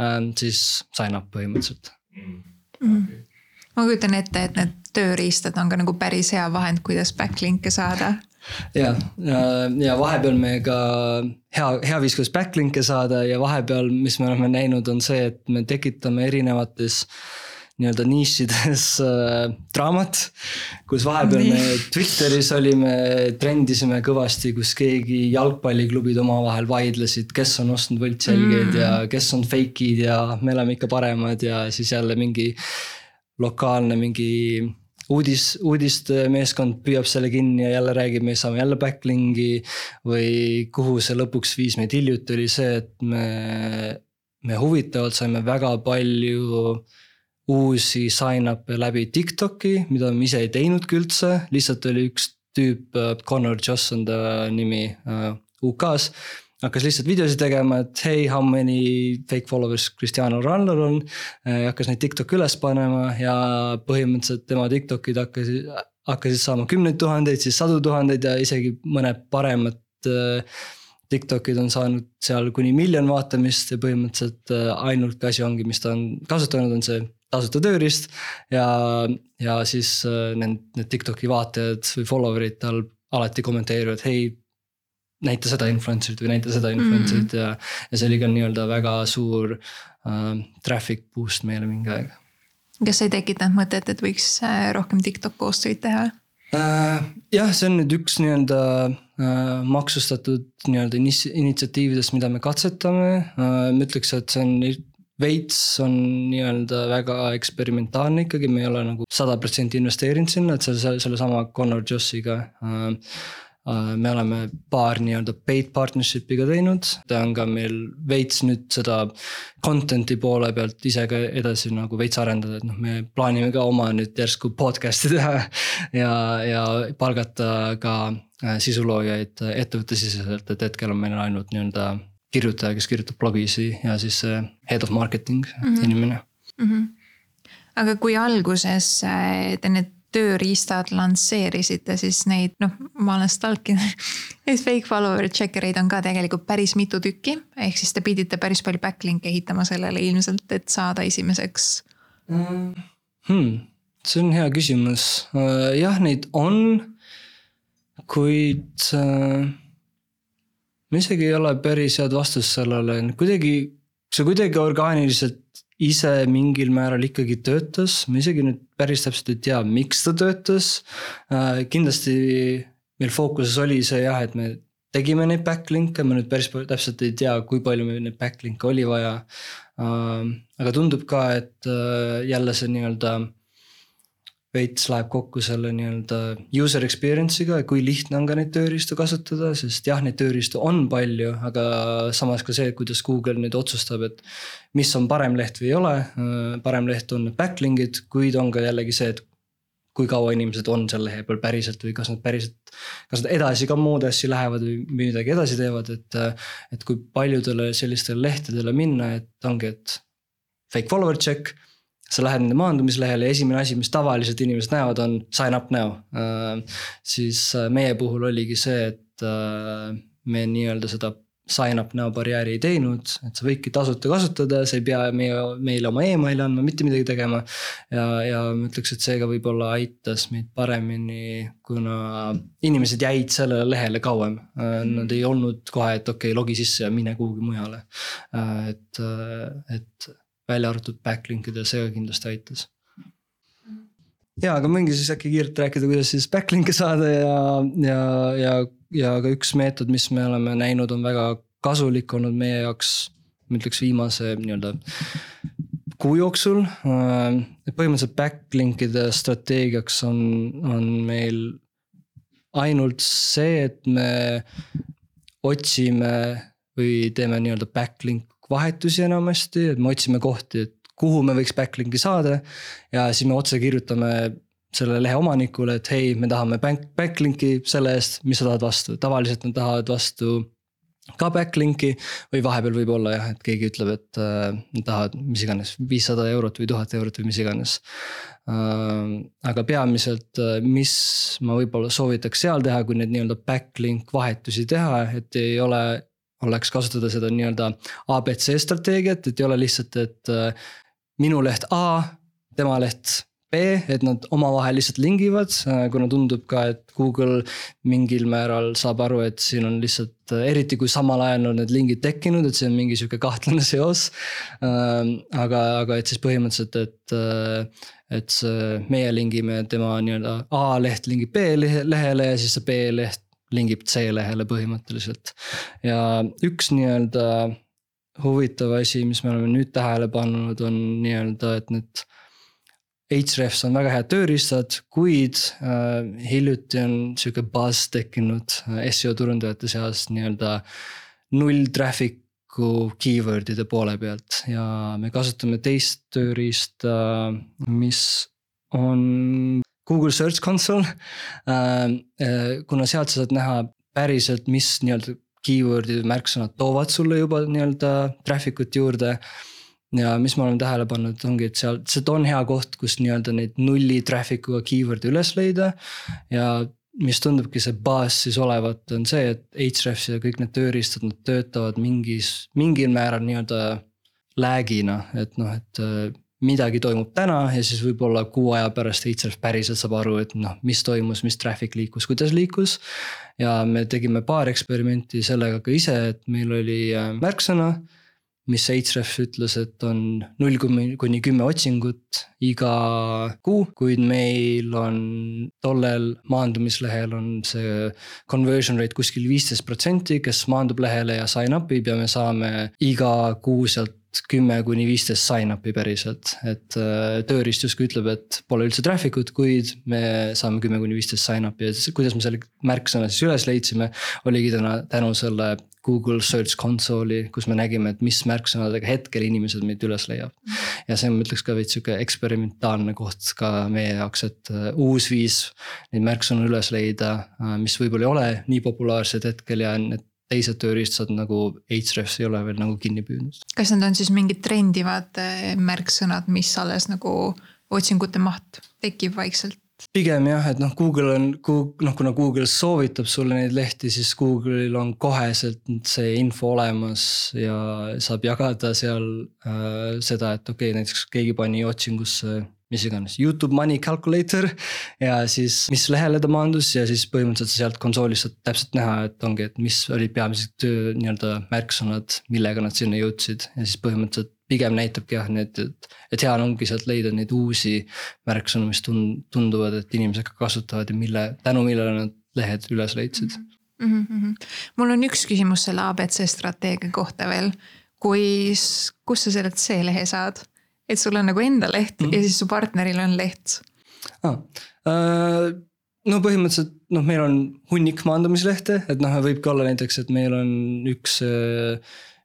äh,, siis sign up põhimõtteliselt mm.. Okay. ma kujutan ette, et need tööriistad on ka nagu päris hea vahend, kuidas backlink'e saada ja, ja, vahepeal me ka hea, hea viis, kuidas backlink'e saada ja vahepeal, mis me oleme näinud, on see, et me tekitame erinevates nii-öelda nišides äh, draamat. kus vahepeal me Twitteris olime, trendisime kõvasti, kus keegi jalgpalliklubid omavahel vaidlesid, kes on ostnud võltsjälgeid mm. ja kes on fake'id ja me oleme ikka paremad ja siis jälle mingi lokaalne mingi uudis, uudistemeeskond püüab selle kinni ja jälle räägib, me saame jälle backlink'i. või kuhu see lõpuks viis meid hiljuti oli see, et me, me huvitavalt saime väga palju uusi sign-up'e läbi TikTok'i, mida me ise ei teinudki üldse, lihtsalt oli üks tüüp, Connor Joss on ta nimi uh, UK-s hakkas lihtsalt videosid tegema, et hey, how many fake followers Cristiano Ronaldo on. hakkas neid TikTok'i üles panema ja põhimõtteliselt tema TikTok'id hakkasid, hakkasid saama kümneid tuhandeid, siis sadu tuhandeid ja isegi mõned paremad äh, TikTok'id on saanud seal kuni miljon vaatamist ja põhimõtteliselt äh, ainuke asi ongi, mis ta on kasutanud, on see tasuta tööriist. ja, ja siis need, need TikTok'i vaatajad või follower'id tal alati kommenteerivad, hei näita seda influencer'it või näita seda influencer'it mm -hmm. ja. ja see oli ka nii-öelda väga suur uh, traffic boost meile mingi aeg. kas see ei tekitanud mõtet, et võiks äh, rohkem TikTok koostööd teha uh,? jah, see on nüüd üks nii-öelda uh, maksustatud nii-öelda initsiatiividest, mida me katsetame uh,. ma ütleks, et see on veits on nii-öelda väga eksperimentaalne ikkagi, me ei ole nagu sada protsenti investeerinud sinna, et selle, sellesama Connor Jossiga Äh, me oleme paar nii-öelda paid partnership'i ka teinud, ta on ka meil veits nüüd seda content'i poole pealt ise ka edasi nagu veits arendada, et noh, me plaanime ka oma nüüd järsku podcast'i teha. ja, ja palgata ka äh, sisuloojaid ettevõttesiseselt, et hetkel on meil ainult nii-öelda kirjutaja, kes kirjutab blogisi ja siis head of marketing mm -hmm. inimene mm. -hmm. aga kui alguses äh, te need tööriistad lansseerisite, siis neid noh, ma olen stalkinud Neid fake follower checker eid on ka tegelikult päris mitu tükki. ehk siis te pidite päris palju backlink'e ehitama sellele ilmselt, et saada esimeseks mm.. Hmm, see on hea küsimus, äh, jah, neid on. kuid äh, ma isegi ei ole päris head vastust sellele, kuidagi, see kuidagi orgaaniliselt ise mingil määral ikkagi töötas, ma isegi nüüd päris täpselt ei tea, miks ta töötas. Äh, kindlasti meil fookuses oli see jah, et me tegime neid backlink'e, ma nüüd päris täpselt ei tea, kui palju meil neid backlink'e oli vaja. Äh, aga tundub ka, et äh, jälle see nii-öelda veits läheb kokku selle nii-öelda user experience'iga kui lihtne on ka neid tööriistu kasutada, sest jah, neid tööriistu on palju, aga samas ka see, kuidas Google nüüd otsustab, et. mis on parem leht või ei ole, parem leht on backlink'id, kuid on ka jällegi see, et kui kaua inimesed on seal lehe peal päriselt või kas nad päriselt, kas nad edasi ka muud asju lähevad või midagi edasi teevad, et. et kui paljudele sellistele lehtedele minna, et ongi, et fake follower check sa lähed nende maandumislehele ja esimene asi, mis tavaliselt inimesed näevad, on sign up now äh,. siis äh, meie puhul oligi see, et äh, me nii-öelda seda sign up now barjääri ei teinud, et sa võidki tasuta kasutada, sa ei pea meie, meile oma emaili andma, mitte midagi tegema. ja, ja ma ütleks, et seega võib-olla aitas meid paremini, kuna inimesed jäid sellele lehele kauem. Äh, nad ei olnud kohe, et okei okay,, logi sisse ja mine kuhugi mujale. Et, et välja arvatud backlink idel, see ka kindlasti aitas. ja, aga mingi siis äkki kiirelt rääkida, kuidas siis backlink'e saada ja, ja, ja, ja ka üks meetod, mis me oleme näinud, on väga kasulik olnud meie jaoks. ma ütleks viimase nii-öelda kuu jooksul. põhimõtteliselt backlink'ide strateegiaks on, on meil ainult see, et me otsime või teeme nii-öelda backlink vahetusi enamasti, et me otsime kohti, et kuhu me võiks backlink'i saada. ja siis me otse kirjutame selle lehe omanikule, et hei, me tahame back, backlink'i selle eest, mis sa tahad vastu, tavaliselt nad tahavad vastu ka backlink'i või vahepeal võib olla jah, et keegi ütleb, et äh, nad tahavad mis iganes viissada eurot või tuhat eurot või mis iganes äh,. aga peamiselt, äh, mis ma võib-olla soovitaks seal teha, kui need nii-öelda backlink vahetusi teha, et ei ole oleks kasutada seda nii-öelda abc strateegiat, et ei ole lihtsalt, et äh, minu leht A, tema leht B, et nad omavahel lihtsalt lingivad, äh, kuna tundub ka, et Google mingil määral saab aru, et siin on lihtsalt, äh, eriti kui samal ajal on need lingid tekkinud, et see on mingi sihuke kahtlane seos. Ähm, aga, aga et siis põhimõtteliselt, et, et meie lingime tema nii-öelda A leht lingib B lehele ja siis see B leht lingib C lehele põhimõtteliselt. ja üks nii-öelda huvitav asi, mis me oleme nüüd tähele pannud, on nii-öelda, et need Hrefs on väga head tööriistad, kuid äh, hiljuti on sihuke buzz tekkinud äh, seo turundajate seas nii-öelda null traffic'u keyword'ide poole pealt ja me kasutame teist tööriista, mis on Google Search Console äh,. äh kuna sealt sa saad näha päriselt, mis nii-öelda keyword'id, märksõnad toovad sulle juba nii-öelda traffic ut juurde ja mis ma olen tähele pannud, ongi, et seal, see on hea koht, kus nii-öelda neid nulli traffic uga keyword'e üles leida. ja mis tundubki see baas siis olevat, on see, et Hrefs ja kõik need tööriistad, nad töötavad mingis, mingil määral nii-öelda lag'ina, et noh, et äh, midagi toimub täna ja siis võib-olla kuu aja pärast Href päriselt saab aru, et noh, mis toimus, mis traffic liikus, kuidas liikus. ja me tegime paar eksperimenti sellega ka ise, et meil oli äh, märksõna mis Href ütles, et on null kuni kümme otsingut iga kuu, kuid meil on tollel maandumislehel on see conversion rate kuskil viisteist protsenti, kes maandub lehele ja sign up ib ja me saame iga kuu sealt kümme kuni viisteist sign-up'i päriselt, et äh, tööriist justkui ütleb, et pole üldse traffic ut, kuid me saame kümme kuni viisteist sign-up'i ja kuidas me selle märksõna siis üles leidsime. oligi täna tänu selle Google Search Console'i, kus me nägime, et mis märksõnadega hetkel inimesed meid üles leiab. ja see on, ma ütleks ka veits sihuke eksperimentaalne koht ka meie jaoks, et uh, uus viis neid märksõnu üles leida uh,, mis võib-olla ei ole nii populaarsed hetkel ja need teised tööriistad nagu Hrefs ei ole veel nagu kinni püüdnud. kas need on siis mingid trendivad äh, märksõnad, mis alles nagu otsingute maht tekib vaikselt? pigem jah, et noh, Google on, noh kuna Google soovitab sulle neid lehti, siis Google'il on koheselt see info olemas ja saab jagada seal äh, seda, et okei okay,, näiteks keegi pani otsingusse mis iganes, Youtube money calculator ja siis, mis lehele ta maandus ja siis põhimõtteliselt sealt konsoolist saad täpselt näha, et ongi, et mis olid peamised nii-öelda märksõnad, millega nad sinna jõudsid ja siis põhimõtteliselt pigem näitabki jah, need, et, et hea ongi sealt leida neid uusi märksõnu, mis tund-, tunduvad, et inimesed ka kasutavad ja mille, tänu millele nad lehed üles leidsid mm. -hmm. mul on üks küsimus selle abc strateegia kohta veel. kui, kust sa selle C-lehe saad? Et sul on nagu enda leht mm -hmm. ja siis su partneril on leht ah,. Äh, no põhimõtteliselt noh, meil on hunnik maandumislehte, et noh, võibki olla näiteks, et meil on üks äh,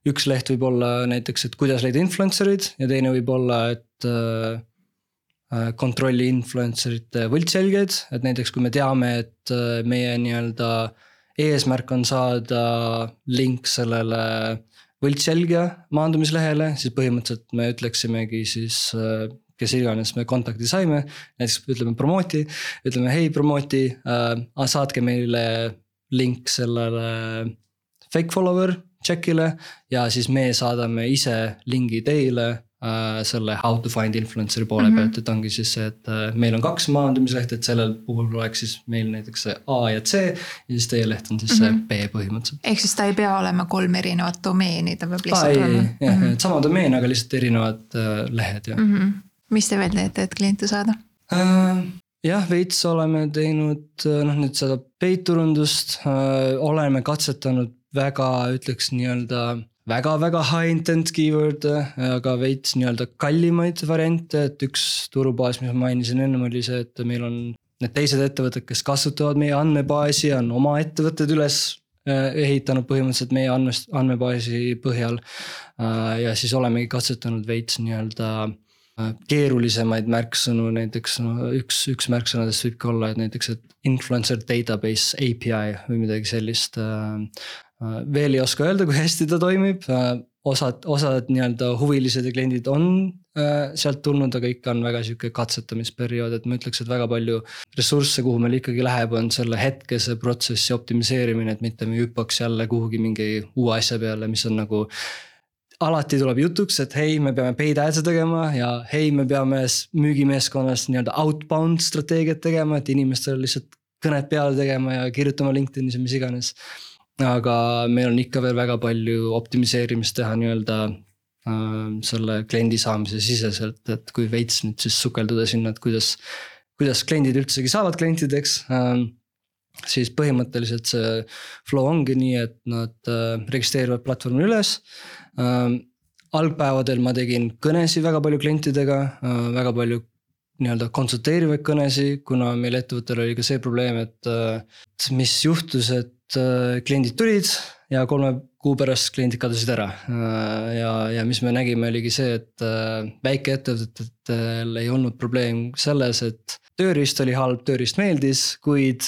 üks leht võib olla näiteks, et kuidas leida influencer'id ja teine võib olla, et äh, äh kontrolli influencer ite võltsjälgijad, et näiteks kui me teame, et äh, meie nii-öelda eesmärk on saada link sellele võltsjälgija maandumislehele, siis põhimõtteliselt me ütleksimegi siis äh, kes iganes me kontakti saime, näiteks ütleme promote'i, ütleme hei promote'i äh,, saatke meile link sellele fake follower check'ile ja siis me saadame ise lingi teile selle how to find influencer'i poole mm -hmm. pealt, et ongi siis see, et äh, meil on kaks maandumislehte, et sellel puhul oleks siis meil näiteks see A ja C. ja siis teie leht on siis mm -hmm. see mhm. B põhimõtteliselt. ehk siis ta ei pea olema kolm erinevat domeeni, ta peab lihtsalt olema. jah mm -hmm., et sama domeen, aga lihtsalt erinevad äh, lehed ja mm. -hmm. mis te veel teete, et kliente saada äh,? jah, veits oleme teinud äh, noh, nüüd seda paid turundust äh,, oleme katsetanud väga ütleks nii-öelda väga-väga high intent keyword'e, aga veits nii-öelda kallimaid variante, et üks turubaas, mis ma mainisin ennem, oli see, et meil on need teised ettevõtted, kes kasutavad meie andmebaasi, on oma ettevõtted üles äh, ehitanud põhimõtteliselt meie andmest, andmebaasi põhjal. Äh, ja siis olemegi katsetanud veits nii-öelda keerulisemaid märksõnu, näiteks no üks, üks märksõnadest võibki olla, et näiteks, et influencer database API või midagi sellist. veel ei oska öelda, kui hästi ta toimib, osad, osad nii-öelda huvilised ja kliendid on äh, sealt tulnud, aga ikka on väga sihuke katsetamisperiood, et ma ütleks, et väga palju ressursse, kuhu meil ikkagi läheb, on selle hetkese protsessi optimiseerimine, et mitte me hüppaks jälle kuhugi mingi uue asja peale, mis on nagu alati tuleb jutuks, et hei, me peame paid ads'e tegema ja hei, me peame müügimeeskonnas nii-öelda outbound strateegiat tegema, et inimestele lihtsalt kõned peale tegema ja kirjutama LinkedInis ja mis iganes aga meil on ikka veel väga palju optimiseerimist teha nii-öelda äh, selle kliendi saamise siseselt, et kui veits nüüd siis sukelduda sinna, et kuidas, kuidas kliendid üldsegi saavad klientideks äh,. Siis põhimõtteliselt see flow ongi nii, et nad äh, registreerivad platvormi üles äh,. algpäevadel ma tegin kõnesid väga palju klientidega äh,, väga palju nii-öelda konsulteerivaid kõnesid, kuna meil ettevõttel oli ka see probleem, et äh, mis juhtus, et kliendid tulid ja kolme kuu pärast kliendid kadusid ära. Ja, ja mis me nägime, oligi see, et väikeettevõtetel ei olnud probleem selles, et tööriist oli halb, tööriist meeldis, kuid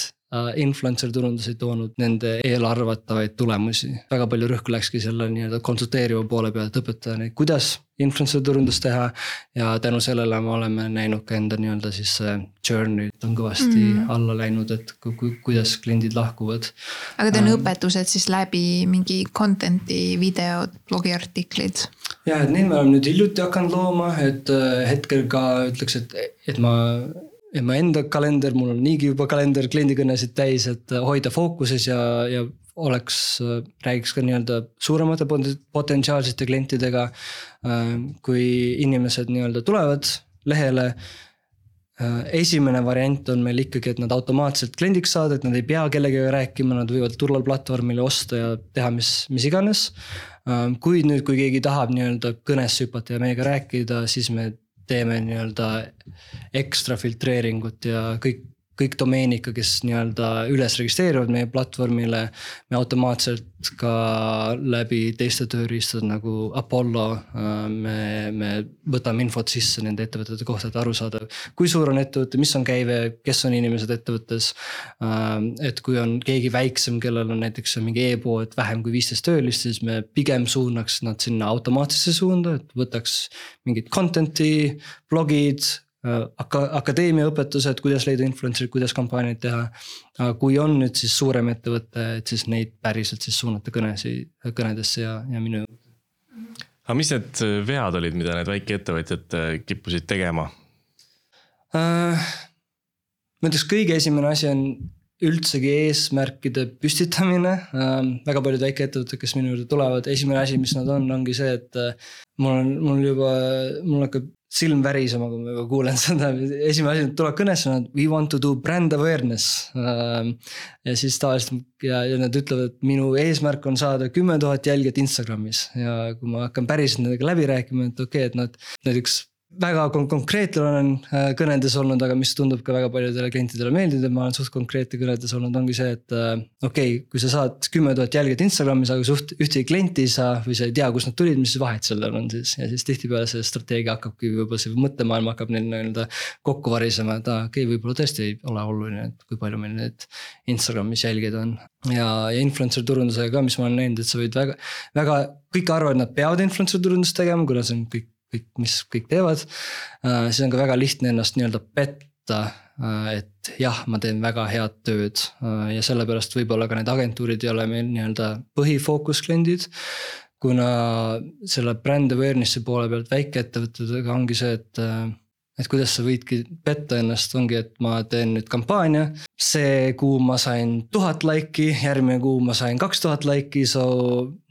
influencer turundus ei toonud nende eelarvatavaid tulemusi. väga palju rõhku läkski selle nii-öelda konsulteeriva poole peale, et õpetada neid, kuidas influencer turundust teha. ja tänu sellele me oleme näinud ka enda nii-öelda siis journey on kõvasti mm alla läinud, et ku, ku, kuidas kliendid lahkuvad. aga ta on ähm, õpetused siis läbi mingi content'i, videod, blogiartiklid? jah, et neid me oleme nüüd hiljuti hakanud looma, et äh, hetkel ka ütleks, et, et ma ja mu enda kalender, mul on niigi juba kalender kliendikõnesid täis, et hoida fookuses ja, ja oleks, räägiks ka nii-öelda suuremate potentsiaalsete klientidega. kui inimesed nii-öelda tulevad lehele. esimene variant on meil ikkagi, et nad automaatselt kliendiks saada, et nad ei pea kellegagi rääkima, nad võivad tulla platvormile, osta ja teha, mis, mis iganes. kuid nüüd, kui keegi tahab nii-öelda kõnesse hüpata ja meiega rääkida, siis me teeme nii-öelda ekstra filtreeringut ja kõik kõik domeenid ka, kes nii-öelda üles registreeruvad meie platvormile. me automaatselt ka läbi teiste tööriistade nagu Apollo, äh, me, me võtame infot sisse nende ettevõtete kohta, et aru saada. kui suur on ettevõte, mis on käive, kes on inimesed ettevõttes. Äh, et kui on keegi väiksem, kellel on näiteks mingi e-pood vähem kui viisteist töölist, siis me pigem suunaks nad sinna automaatsesse suunda, et võtaks mingit content'i, blogid Äh, aka-, akadeemiaõpetused, kuidas leida influencer'id, kuidas kampaaniaid teha. aga kui on nüüd siis suurem ettevõte, et siis neid päriselt siis suunata kõnesid, kõnedesse ja, ja minu juurde. aga mis need vead olid, mida need väikeettevõtjad äh, kippusid tegema äh,? ma ütleks, kõige esimene asi on üldsegi eesmärkide püstitamine äh,. väga paljud väikeettevõtted, kes minu juurde tulevad, esimene asi, mis nad on, ongi see, et äh, mul on, mul juba, mul hakkab silm värisema, kui ma juba kuulen seda, esimene asi, tuleb kõnesse, nad we want to do brand awareness. Ähm, ja siis tavaliselt ja, ja nad ütlevad, et minu eesmärk on saada kümme tuhat jälgijat Instagramis ja kui ma hakkan päriselt nendega läbi rääkima, et okei okay,, et nad näiteks väga konkreetne olen äh, kõnedes olnud, aga mis tundub ka väga paljudele klientidele meeldib, et ma olen suht konkreetne kõnedes olnud, ongi see, et äh, okei okay,, kui sa saad kümme tuhat jälgijat Instagramis, aga suht ühtegi klienti ei saa või sa ei tea, kust nad tulid, mis vahet sellel on siis. ja siis tihtipeale see strateegia hakkabki võib-olla see mõttemaailm hakkab neil nii-öelda kokku varisema, et aa, okei okay,, võib-olla tõesti ei ole oluline, et kui palju meil neid Instagramis jälgijaid on. ja, ja influencer turundusega ka, mis ma olen näinud, et sa võid väga, väga, kõik arvavad, et nad peavad influencer turundust tegema, kuna see on kõik kõik, mis kõik teevad. Äh, siis on ka väga lihtne ennast nii-öelda petta, äh, et jah, ma teen väga head tööd äh, ja sellepärast võib-olla ka need agentuurid ei ole meil nii-öelda põhifookus kliendid. kuna selle brand awareness'i poole pealt väikeettevõtetega ongi see, et et kuidas sa võidki petta ennast, ongi, et ma teen nüüd kampaania. see kuu ma sain tuhat laiki, järgmine kuu ma sain kaks tuhat laiki, so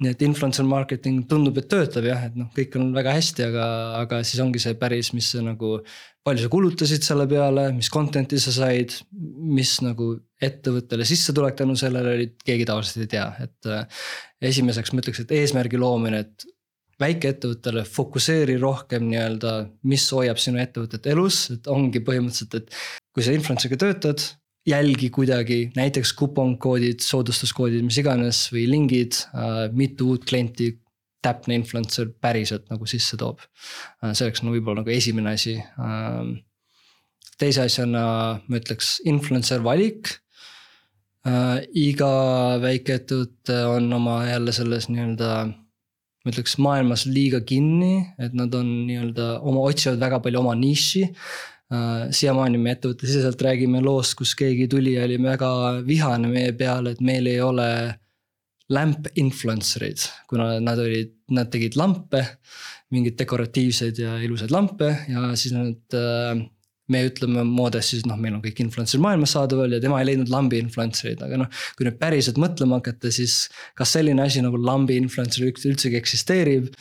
nii et influencer marketing tundub, et töötab jah, et noh, kõik on väga hästi, aga, aga siis ongi see päris, mis see nagu. palju sa kulutasid selle peale, mis content'i sa said, mis nagu ettevõttele sissetulek tänu sellele oli, keegi tavaliselt ei tea, et. esimeseks ma ütleks, et eesmärgi loomine, et väikeettevõttele fokusseeri rohkem nii-öelda, mis hoiab sinu ettevõtet elus, et ongi põhimõtteliselt, et kui sa influencer'iga töötad jälgi kuidagi näiteks kuponkoodid, soodustuskoodid, mis iganes või lingid äh,, mitu uut klienti täpne influencer päriselt nagu sisse toob. see oleks nagu võib-olla nagu esimene asi. teise asjana ma ütleks influencer valik. iga väikeettevõte on oma jälle selles nii-öelda ma ütleks maailmas liiga kinni, et nad on nii-öelda oma, otsivad väga palju oma niši uh,. siiamaani me ettevõttesiseselt räägime loost, kus keegi tuli ja oli väga vihane meie peale, et meil ei ole lamp influencer eid, kuna nad olid, nad tegid lampe, mingeid dekoratiivseid ja ilusaid lampe ja siis nad uh, me ütleme moodest siis noh, meil on kõik influencer'id maailmas saadaval ja tema ei leidnud lambi influencer eid, aga noh. kui nüüd päriselt mõtlema hakata, siis kas selline asi nagu lambi influencer üldsegi eksisteerib?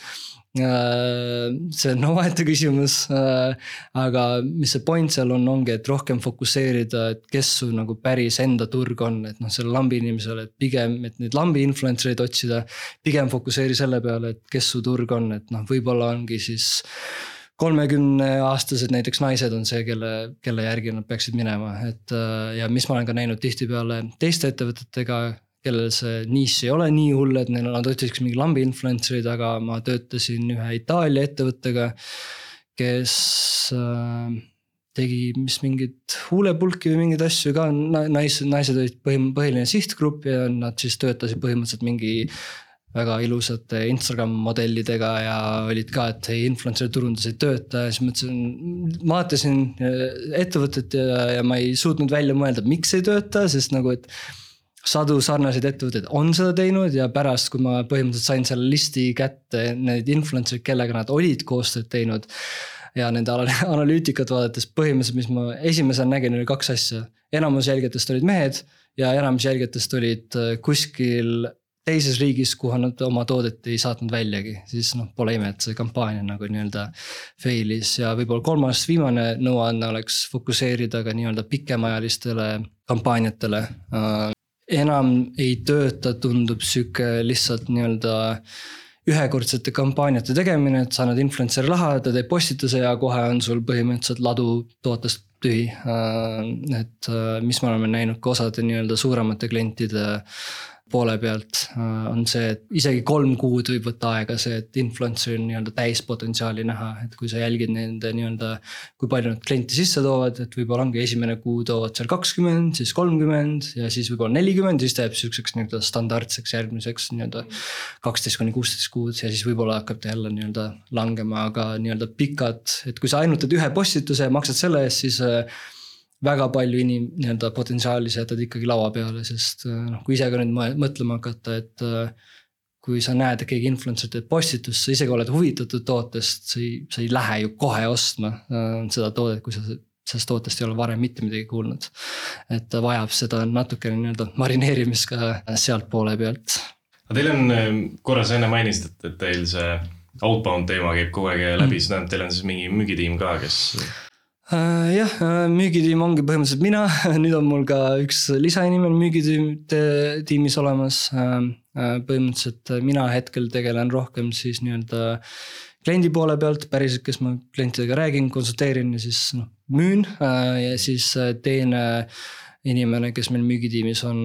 Äh, see on omaette küsimus, äh, aga mis see point seal on, ongi, et rohkem fokusseerida, et kes su nagu päris enda turg on, et noh, selle lambi inimesele, et pigem, et neid lambi influencer eid otsida. pigem fokusseeri selle peale, et kes su turg on, et noh, võib-olla ongi siis kolmekümneaastased näiteks naised on see, kelle, kelle järgi nad peaksid minema, et äh, ja mis ma olen ka näinud tihtipeale teiste ettevõtetega, kellel see nišš ei ole nii hull, et neil, nad otsiks mingi lambi influencer'id, aga ma töötasin ühe Itaalia ettevõttega, kes äh, tegi mis mingit huulepulki või mingeid asju ka, naised, naised olid põhim-, põhiline sihtgrupp ja nad siis töötasid põhimõtteliselt mingi väga ilusate Instagram modellidega ja olid ka, et ei, influencer turundus ei tööta ja siis mõtlesin, vaatasin äh, ettevõtet ja, ja ma ei suutnud välja mõelda, miks ei tööta, sest nagu, et sadu sarnaseid ettevõtteid on seda teinud ja pärast, kui ma põhimõtteliselt sain selle listi kätte, need influencer'id, kellega nad olid koostööd teinud. ja nende analüütikat vaadates põhimõtteliselt, mis ma esimesena nägin, oli kaks asja. enamus jälgijatest olid mehed ja enamus jälgijatest olid äh, kuskil teises riigis, kuhu nad oma toodet ei saatnud väljagi, siis noh, pole ime, et see kampaania nagu nii-öelda fail'is ja võib-olla kolmas, viimane nõuanne oleks fokusseerida ka nii-öelda pikemaajalistele kampaaniatele enam ei tööta, tundub sihuke lihtsalt nii-öelda ühekordsete kampaaniate tegemine, et sa annad influencer'i raha, ta teeb postituse ja kohe on sul põhimõtteliselt ladu tootest tühi. Et mis me oleme näinud ka osade nii-öelda suuremate klientide poole pealt äh, on see, et isegi kolm kuud võib võtta aega see, et influencer'il nii-öelda täispotentsiaali näha, et kui sa jälgid nende nii-öelda. kui palju nad kliente sisse toovad, et võib-olla ongi esimene kuu toovad seal kakskümmend, siis kolmkümmend ja siis võib-olla nelikümmend, siis ta jääb sihukeseks nii-öelda standardseks järgmiseks nii-öelda. kaksteist kuni kuusteist kuud ja siis võib-olla hakkab ta jälle nii-öelda langema, aga nii-öelda pikad, et kui sa ainult teed ühe postituse ja maksad selle eest, siis äh, väga palju inim-, nii-öelda potentsiaali sa jätad ikkagi laua peale, sest äh, noh, kui ise ka nüüd mõtlema hakata, et. Äh, kui sa näed, et keegi influencer teeb postitust, sa isegi oled huvitatud tootest, sa ei, sa ei lähe ju kohe ostma äh, seda toodet, kui sa sellest tootest ei ole varem mitte midagi kuulnud. et ta vajab seda natukene nii-öelda marineerimist ka sealtpoole pealt. aga teil on, korra sa enne mainisid, et, et teil see outbound teema käib kogu aeg läbi mm., see tähendab, teil on siis mingi müügitiim ka, kes Äh, jah, äh, müügitiim ongi põhimõtteliselt mina, nüüd on mul ka üks lisainimene müügitiim tiimis olemas. Äh, põhimõtteliselt mina hetkel tegelen rohkem siis nii-öelda kliendi poole pealt, päriselt, kes ma klientidega räägin, konsulteerin ja siis noh, müün. Ja siis teine inimene, kes meil müügitiimis on,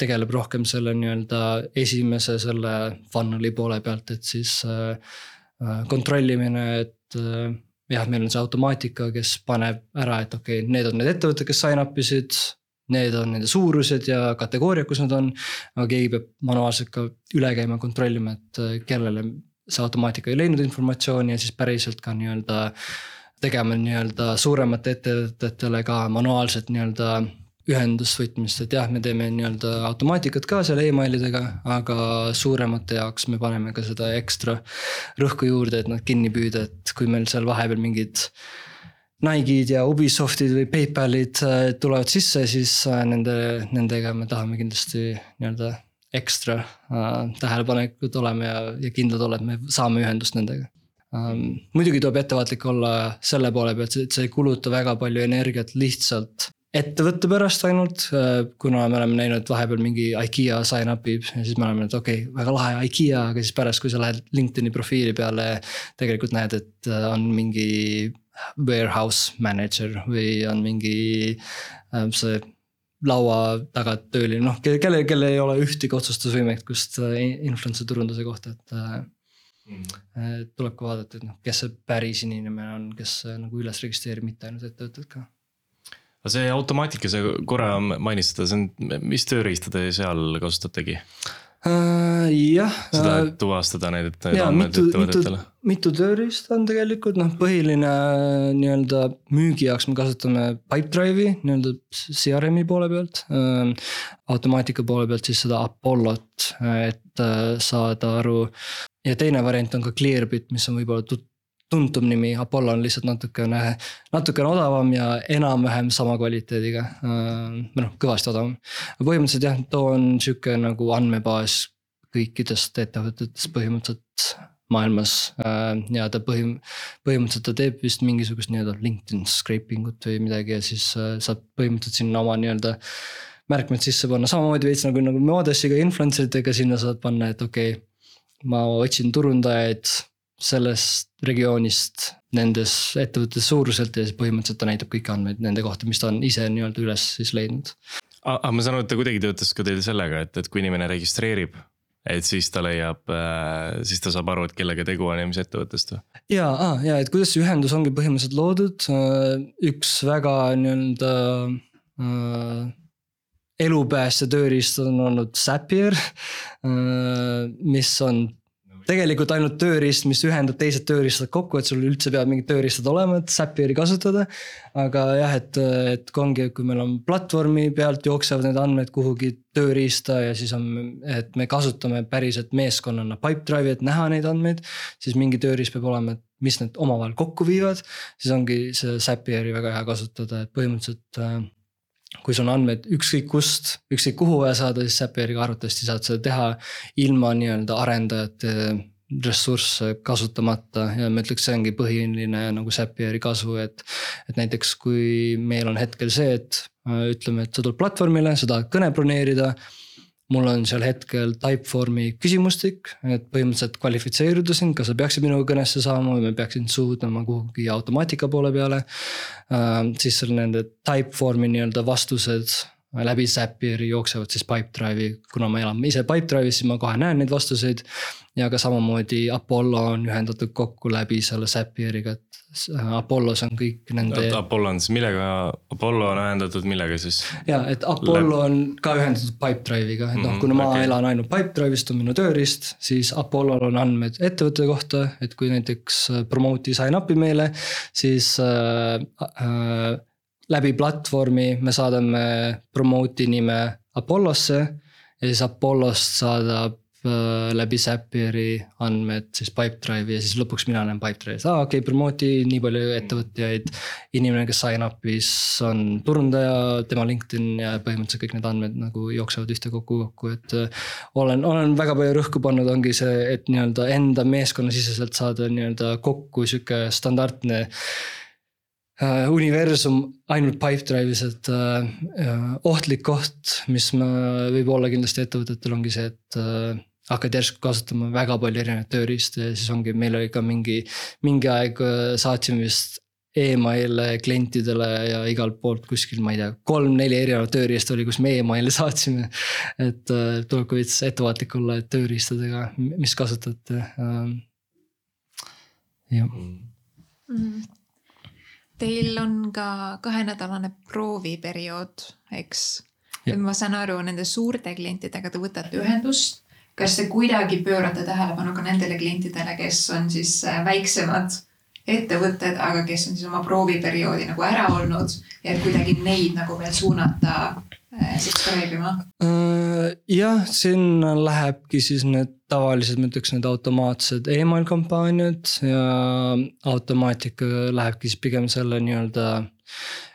tegeleb rohkem selle nii-öelda esimese selle funnel'i poole pealt, et siis kontrollimine, et jah, meil on see automaatika, kes paneb ära, et okei okay,, need on need ettevõtted, kes sign up isid. Need on nende suurused ja kategooriad, kus nad on. aga keegi peab manuaalselt ka üle käima, kontrollima, et äh, kellele see automaatika ei leidnud informatsiooni ja siis päriselt ka nii-öelda. tegema nii-öelda suuremate ettevõtetele ka manuaalselt nii-öelda ühendusvõtmist, et jah, me teeme nii-öelda automaatikat ka seal emailidega, aga suuremate jaoks me paneme ka seda ekstra rõhku juurde, et nad kinni püüda, et kui meil seal vahepeal mingid. Nike'id ja Ubisoftid või PayPalid äh, tulevad sisse, siis äh, nende, nendega me tahame kindlasti nii-öelda ekstra äh, tähelepanelikud olema ja, ja kindlad olla, et me saame ühendust nendega um,. muidugi tuleb ettevaatlik olla selle poole pealt, et see ei kuluta väga palju energiat lihtsalt ettevõtte pärast ainult, äh, kuna me oleme näinud vahepeal mingi IKEA sign up ib ja siis me oleme, et okei okay,, väga lahe IKEA, aga siis pärast, kui sa lähed LinkedIn'i profiili peale. tegelikult näed, et äh, on mingi warehouse manager või on mingi äh, see laua taga tööline, noh kelle, kellel ei ole ühtegi otsustusvõimekust influencer turunduse kohta, et mm.. tuleb ka vaadata, et noh, kes see päris inimene on, kes nagu üles registreerib, mitte ainult ettevõtted ka. Aga see automaatika, sa korra mainisid seda, see on, mis tööriista te seal kasutategi? Uh, jah. seda, et äh, tuvastada need, et need andmed ettevõtetele? mitu tööriista on tegelikult noh, põhiline nii-öelda müügi jaoks me kasutame Pipedrive'i nii-öelda CRM-i poole pealt uh,. automaatika poole pealt siis seda Apollot, et saada aru. ja teine variant on ka Clearbit, mis on võib-olla tut-, tuntum nimi, Apollo on lihtsalt natukene, natukene odavam ja enam-vähem sama kvaliteediga. Äh, või noh, kõvasti odavam. põhimõtteliselt jah, too on sihuke nagu andmebaas kõikidest ettevõtetest põhimõtteliselt maailmas äh, ja ta põhim-, põhimõtteliselt ta teeb vist mingisugust nii-öelda LinkedIn scraping ut või midagi ja siis äh, saab põhimõtteliselt sinna oma nii-öelda märkmed sisse panna, samamoodi veits nagu, nagu Modessiga influencer itega sinna saad panna, et okei okay,. ma otsin turundajaid sellest regioonist nendes ettevõtete suuruselt ja siis põhimõtteliselt ta näitab kõiki andmeid nende kohta, mis ta on ise nii-öelda üles siis leidnud. aga ma saan aru, et ta kuidagi töötas ka teil sellega, et, et kui inimene registreerib, et siis ta leiab, äh, siis ta saab aru, et kellega tegu on ja mis ettevõttest või? ja, ja et kuidas see ühendus ongi põhimõtteliselt loodud, äh, üks väga nii-öelda äh, elupäästja tööriist on olnud Zapier, mis on tegelikult ainult tööriist, mis ühendab teised tööriistad kokku, et sul üldse peavad mingid tööriistad olema, et Zapieri kasutada. aga jah, et, et kui ongi, kui meil on platvormi pealt jooksevad need andmed kuhugi tööriista ja siis on, et me kasutame päriselt meeskonnana Pipedrive'i, et näha neid andmeid. siis mingi tööriist peab olema, et mis need omavahel kokku viivad, siis ongi see Zapieri väga hea kasutada, et põhimõtteliselt äh, kui sul on andmed ükskõik kust, ükskõik kuhu vaja saada, siis Zapieriga arvatavasti saad seda teha ilma nii-öelda arendajate ressursse kasutamata ja ma ütleks, see ongi põhiline nagu Zapieri kasu, et. et näiteks kui meil on hetkel see, et ütleme, et sa tuled platvormile, sa tahad kõne broneerida mul on seal hetkel Typeformi küsimustik, et põhimõtteliselt kvalifitseeruda sind, kas sa peaksid minuga kõnesse saama või ma peaksin suudlema kuhugi automaatika poole peale äh,. siis seal nende Typeformi nii-öelda vastused läbi Zapieri jooksevad siis Pipedrive'i, kuna ma elan ise Pipedrive'is, siis ma kohe näen neid vastuseid. ja ka samamoodi Apollo on ühendatud kokku läbi selle Zapieriga, et Apollos on kõik nende. Apollo on siis millega, Apollo on ühendatud millega siis? ja, et Apollo on ka ühendatud Pipedrive'iga, et noh, mhm, kuna ma okay. elan ainult Pipedrive'ist on minu tööriist, siis Apollol on andmed ettevõtte kohta, et kui näiteks promote'i sign up'i meile, siis äh, äh, läbi platvormi me saadame promote'i nime Apollosse ja siis Apollost saadab Äh, läbi Zapieri andmed siis Pipedrive'i ja siis lõpuks mina näen Pipedrive'is, aa okei okay,, promote'i nii palju ettevõtjaid. inimene, kes sign up'is on turundaja, tema LinkedIn ja põhimõtteliselt kõik need andmed nagu jooksevad ühtekokku kokku, et. Äh, olen, olen väga palju rõhku pannud, ongi see, et nii-öelda enda meeskonnasiseselt saada nii-öelda kokku sihuke standardne universum ainult Pipedrive'is, et uh, ohtlik koht, mis ma, võib olla kindlasti ettevõtetel ongi see, et uh, hakkad järsku kasutama väga palju erinevaid tööriistu ja siis ongi, meil oli ka mingi, mingi aeg äh, saatsime vist email'e klientidele ja igalt poolt kuskil, ma ei tea, kolm-neli erinevat tööriista oli, kus me email'e saatsime. et äh, tuleb ka veits ettevaatlik olla, et tööriistadega, mis kasutate jah mm. -hmm. Teil on ka kahenädalane prooviperiood, eks? ma saan aru, nende suurte klientidega te võtate ühendust kas te kuidagi pöörate tähelepanu ka nendele klientidele, kes on siis äh, väiksemad ettevõtted, aga kes on siis oma prooviperioodi nagu ära olnud ja kuidagi neid nagu veel suunata subscribe ima? Äh, jah, sinna lähebki siis need tavalised, ma ütleks need automaatsed email kampaaniad ja automaatika lähebki siis pigem selle nii-öelda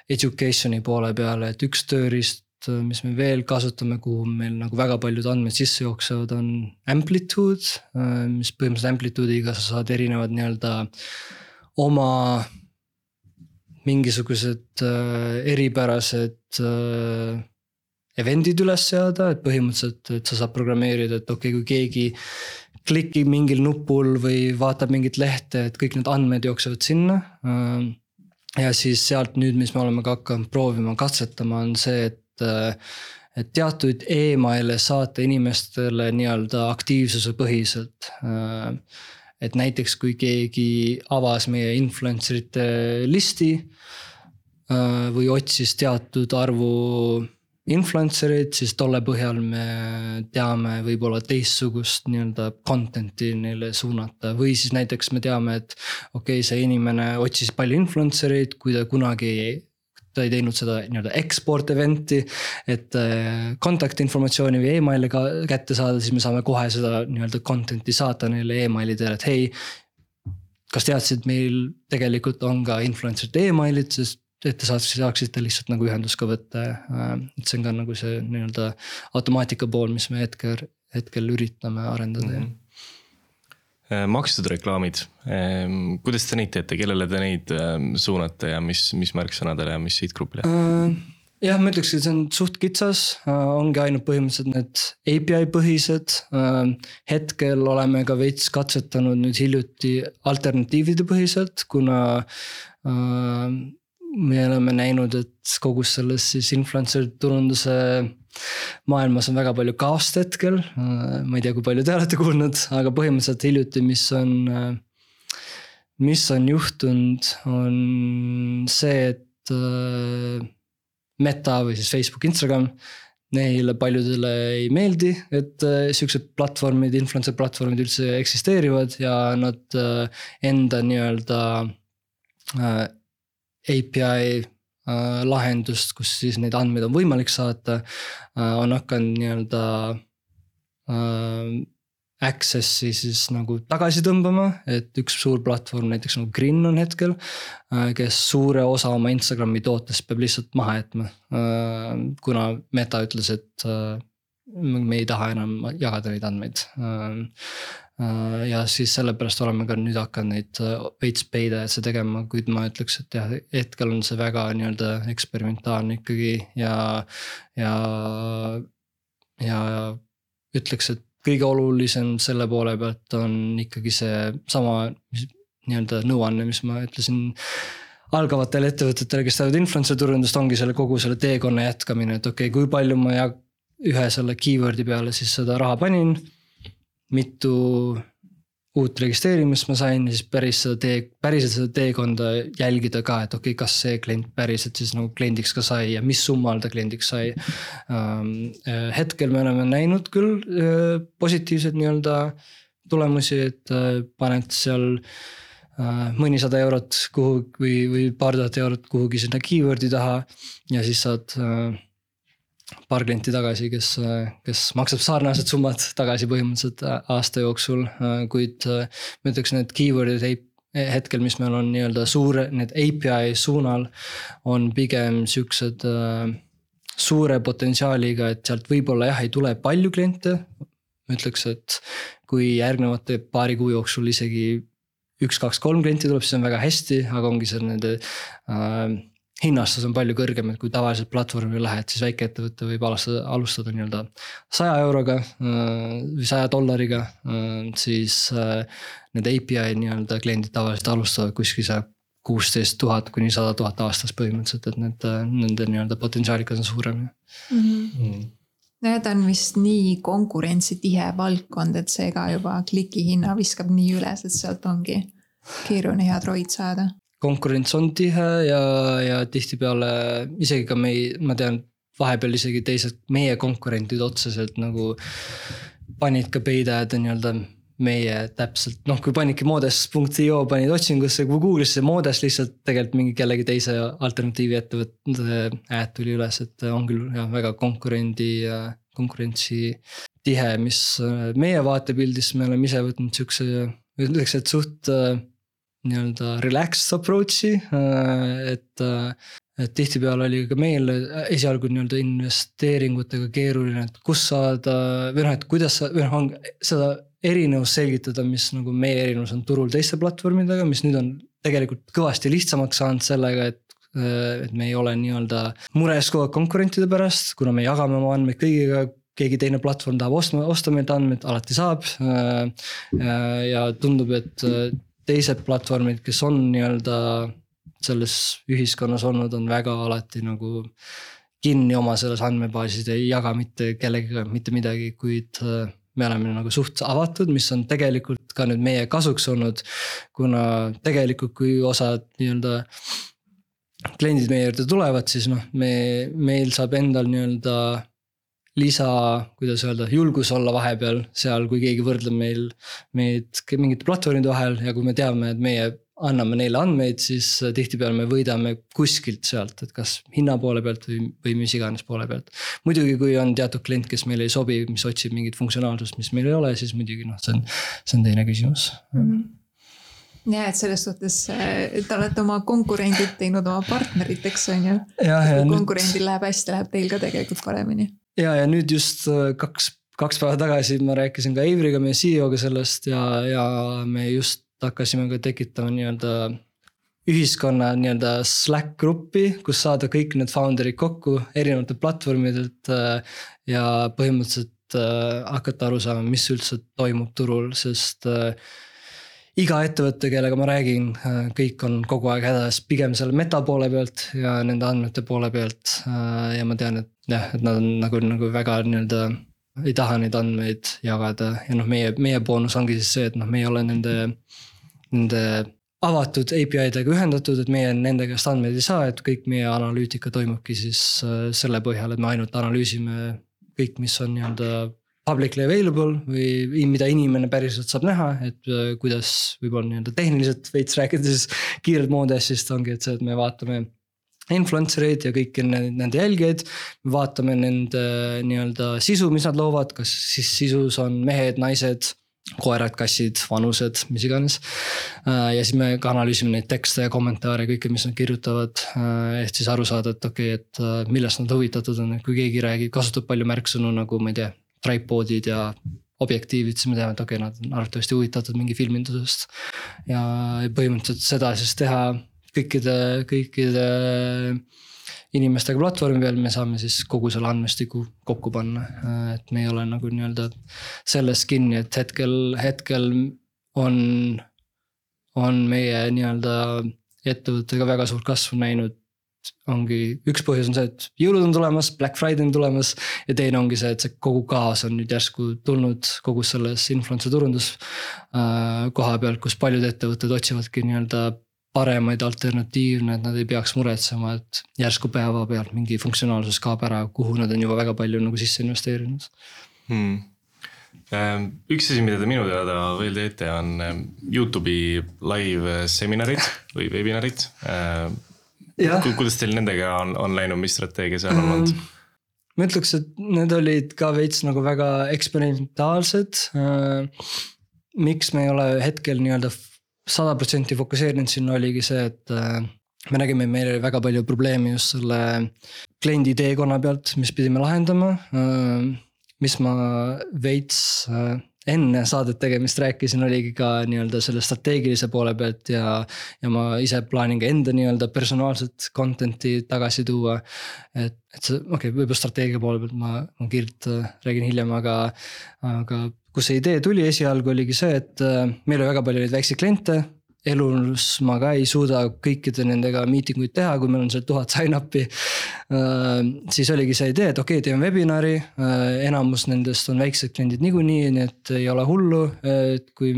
education'i poole peale, et üks tööriist Äh, mis me veel kasutame, kuhu meil nagu väga paljud andmed sisse jooksevad, on amplitude, äh, mis põhimõtteliselt amplitude'iga sa saad erinevad nii-öelda oma mingisugused äh, eripärased event'id üles seada, et põhimõtteliselt, et sa saad programmeerida, et okei okay,, kui keegi klikib mingil nupul või vaatab mingit lehte, et kõik need andmed jooksevad sinna. ja siis sealt nüüd, mis me oleme ka hakanud proovima, katsetama, on see, et et et teatud email'e saata inimestele nii-öelda aktiivsuse põhiselt. et näiteks kui keegi avas meie influencer ite listi äh, või otsis teatud arvu influencer eid, siis tolle põhjal me teame võib-olla teistsugust nii-öelda content'i neile suunata või siis näiteks me teame, et. okei okay,, see inimene otsis palju influencer eid, kui ta kunagi ta ei teinud seda nii-öelda export event'i. et äh, kontaktinformatsiooni või emaili ka kätte saada, siis me saame kohe seda nii-öelda content'i saata neile emaili teel, et hei. kas teadsid, meil tegelikult on ka influencer'ite emailid, sest et te saaksite, saaksite lihtsalt nagu ühendust ka võtta, äh, et see on ka nagu see nii-öelda automaatika pool, mis me hetkel, hetkel üritame arendada mm. -hmm Äh, makstud reklaamid, ähm, kuidas te neid teete, kellele te neid ähm, suunate ja mis, mis märksõnadele ja mis sihtgrupile? Äh, jah, ma ütleks, et see on suht kitsas, äh, ongi ainult põhimõtteliselt need API põhised. hetkel oleme ka veits katsetanud nüüd hiljuti alternatiivide põhiselt, kuna me oleme näinud, et kogu selles siis influencer turunduse maailmas on väga palju kaost hetkel, ma ei tea, kui palju te olete kuulnud, aga põhimõtteliselt hiljuti, mis on. mis on juhtunud, on see, et Meta või siis Facebook, Instagram. Neile paljudele ei meeldi, et siuksed platvormid, influencer platvormid üldse eksisteerivad ja nad enda nii-öelda API Äh, lahendust, kus siis neid andmeid on võimalik saata. Äh, on hakanud nii-öelda äh, access'i siis nagu tagasi tõmbama, et üks suur platvorm näiteks nagu Grin on hetkel. kes suure osa oma Instagrami tootest peab lihtsalt maha jätma. kuna Meta ütles, et me ei taha enam jagada neid andmeid. Äh, ja siis sellepärast oleme ka nüüd hakanud neid äh, veits pay'da'sse tegema, kuid ma ütleks, et jah, hetkel on see väga nii-öelda eksperimentaalne ikkagi ja, ja. ja ütleks, et kõige olulisem selle poole pealt on ikkagi see sama nii-öelda nõuanne, mis ma ütlesin algavatele ettevõtetele, kes teevad influencer turundust, ongi selle kogu selle teekonna jätkamine, et okei okay,, kui palju ma ja ühe selle keyword'i peale siis seda raha panin mitu uut registreerimist ma sain ja siis päris seda tee, päriselt seda teekonda jälgida ka, et okei okay,, kas see klient päriselt siis nagu kliendiks ka sai ja mis summal ta kliendiks sai ähm,. Äh, hetkel me oleme näinud küll äh, positiivseid nii-öelda tulemusi, et äh, paned seal äh, mõnisada eurot kuhu või, või paar tuhat eurot kuhugi sinna keyword'i taha ja siis saad äh, paar klienti tagasi, kes, kes maksab sarnased summad tagasi põhimõtteliselt aasta jooksul, kuid ma ütleks, need keyword'id ei hetkel, mis meil on nii-öelda suure, need API suunal on pigem siuksed äh, suure potentsiaaliga, et sealt võib-olla jah, ei tule palju kliente. ma ütleks, et kui järgnevate paari kuu jooksul isegi üks, kaks, kolm klienti tuleb, siis on väga hästi, aga ongi see nende äh, hinnastus on palju kõrgem, et kui tavaliselt platvormile lähed, siis väikeettevõte võib alustada, alustada nii-öelda saja euroga äh, või saja dollariga. Äh, siis äh, need API nii-öelda kliendid tavaliselt alustavad kuskil seal kuusteist tuhat kuni sada tuhat aastas põhimõtteliselt, et need, nende nii-öelda potentsiaalikas on suurem mm. -hmm. no ja ta on vist nii konkurentsitihe valdkond, et see ka juba klikihinna viskab nii üles, et sealt ongi keeruline head roid saada konkurents on tihe ja, ja tihtipeale isegi ka me ei, ma tean, vahepeal isegi teised meie konkurentid otseselt nagu panid ka peidajad nii-öelda meie täpselt, noh, kui panidki modes.io panid otsingusse, kui Google'isse modes lihtsalt tegelikult mingi kellegi teise alternatiivi ettevõtte ad tuli üles, et on küll jah, väga konkurendi, konkurentsi tihe, mis meie vaatepildis me oleme ise võtnud siukse, ütleks, et suht nii-öelda relaxed approach'i, äh, et. Äh, et tihtipeale oli ka meil esialgu nii-öelda investeeringutega keeruline, et kus saada või noh, et kuidas sa või noh, on seda erinevust selgitada, mis nagu meie erinevus on turul teiste platvormidega, mis nüüd on tegelikult kõvasti lihtsamaks saanud sellega, et äh, et me ei ole nii-öelda mures kogu aeg konkurentide pärast, kuna me jagame oma andmeid kõigiga, keegi teine platvorm tahab ostma, osta meilt andmeid, alati saab. ja tundub, et teised platvormid, kes on nii-öelda selles ühiskonnas olnud, on väga alati nagu kinni oma selles andmebaasis, ei jaga mitte kellegagi mitte midagi, kuid äh, me oleme nagu suht avatud, mis on tegelikult ka nüüd meie kasuks olnud. kuna tegelikult, kui osad nii-öelda kliendid meie juurde tulevad, siis noh, me, meil saab endal nii-öelda lisa, kuidas öelda, julgus olla vahepeal seal, kui keegi võrdleb meil, meid mingite platvormide vahel ja kui me teame, et meie anname neile andmeid, siis tihtipeale me võidame kuskilt sealt, et kas hinna poole pealt või, või mis iganes poole pealt. muidugi, kui on teatud klient, kes meile ei sobi, mis otsib mingit funktsionaalsust, mis meil ei ole, siis muidugi noh, see on, see on teine küsimus mm. -hmm ja et selles suhtes te olete oma konkurendid teinud oma partneriteks, on ju. kui konkurendil läheb hästi, läheb teil ka tegelikult paremini. Ja, ja nüüd just äh, kaks, kaks päeva tagasi ma rääkisin ka Eivriga, meie CEO-ga sellest ja, ja me just hakkasime ka tekitama nii-öelda ühiskonna nii-öelda Slack gruppi, kus saada kõik need founder'id kokku erinevatelt platvormidelt äh, ja põhimõtteliselt äh, hakata aru saama, mis üldse toimub turul, sest iga ettevõte, kellega ma räägin, äh, kõik on kogu aeg hädas pigem selle meta poole pealt ja nende andmete poole pealt. Äh, ja ma tean, et jah, et nad on nagu, nagu väga nii-öelda ei taha neid andmeid jagada ja noh, meie, meie boonus ongi siis see, et noh, me ei ole nende, nende avatud API dega ühendatud, et meie nende käest andmeid ei saa, et kõik meie analüütika toimubki siis äh, selle põhjal, et me ainult analüüsime kõik, mis on nii-öelda publicly available või mida inimene päriselt saab näha, et äh, kuidas võib-olla nii-öelda tehniliselt veits rääkides kiirelt Modessist ongi, et see, et me vaatame influencer eid ja kõiki nende jälgijaid. me vaatame nende nii-öelda sisu, mis nad loovad, kas siis sisus on mehed, naised, koerad, kassid, vanused, mis iganes. Äh, ja siis me ka analüüsime neid tekste ja kommentaare, kõike, mis nad kirjutavad. Äh, et siis aru saada, et okei okay,, et millest nad huvitatud on, et kui keegi räägib, kasutab palju märksõnu nagu ma ei tea tripod'id ja objektiivid, siis me teame, et okei okay,, nad on arvatavasti huvitatud mingi filmindusest. ja põhimõtteliselt seda siis teha kõikide, kõikide inimestega platvormi peal, me saame siis kogu selle andmestiku kokku panna. et me ei ole nagu nii-öelda selles kinni, et hetkel, hetkel on, on meie nii-öelda ettevõttega väga suurt kasvu näinud ongi, üks põhjus on see, et jõulud on tulemas, Black Friday on tulemas. ja teine ongi see, et see kogu kaos on nüüd järsku tulnud kogu selles influencer turundus äh, koha pealt, kus paljud ettevõtted otsivadki nii-öelda paremaid alternatiivne, et nad ei peaks muretsema, et järsku päevapealt mingi funktsionaalsus kaob ära, kuhu nad on juba väga palju nagu sisse investeerinud hmm ähm, üks asi, mida te minu teada veel teete, on ähm, Youtube'i live seminarid või webinarid äh, kuidas teil nendega on, on läinud, mis strateegia seal on olnud? Mm, ma ütleks, et need olid ka veits nagu väga eksperimentaalsed. Äh, miks me ei ole hetkel nii-öelda sada protsenti fokusseerinud sinna oligi see, et äh, me nägime, meil oli väga palju probleeme just selle kliendi teekonna pealt, mis pidime lahendama. Äh, mis ma veits enne saadet tegemist rääkisin, oligi ka nii-öelda selle strateegilise poole pealt ja. ja ma ise plaanin ka enda nii-öelda personaalset content'i tagasi tuua. et, et see, okei okay,, võib-olla strateegia poole pealt ma, ma kiirelt äh, räägin hiljem, aga, aga kus see idee tuli esialgu oligi see, et äh, meil oli väga palju neid väikseid kliente elus ma ka ei suuda kõikide nendega meeting uid teha, kui meil on seal tuhat sign-up'i. Äh, siis oligi see idee, et okei okay,, teeme webinari, äh, enamus nendest on väiksed kliendid niikuinii, nii et ei ole hullu, et kui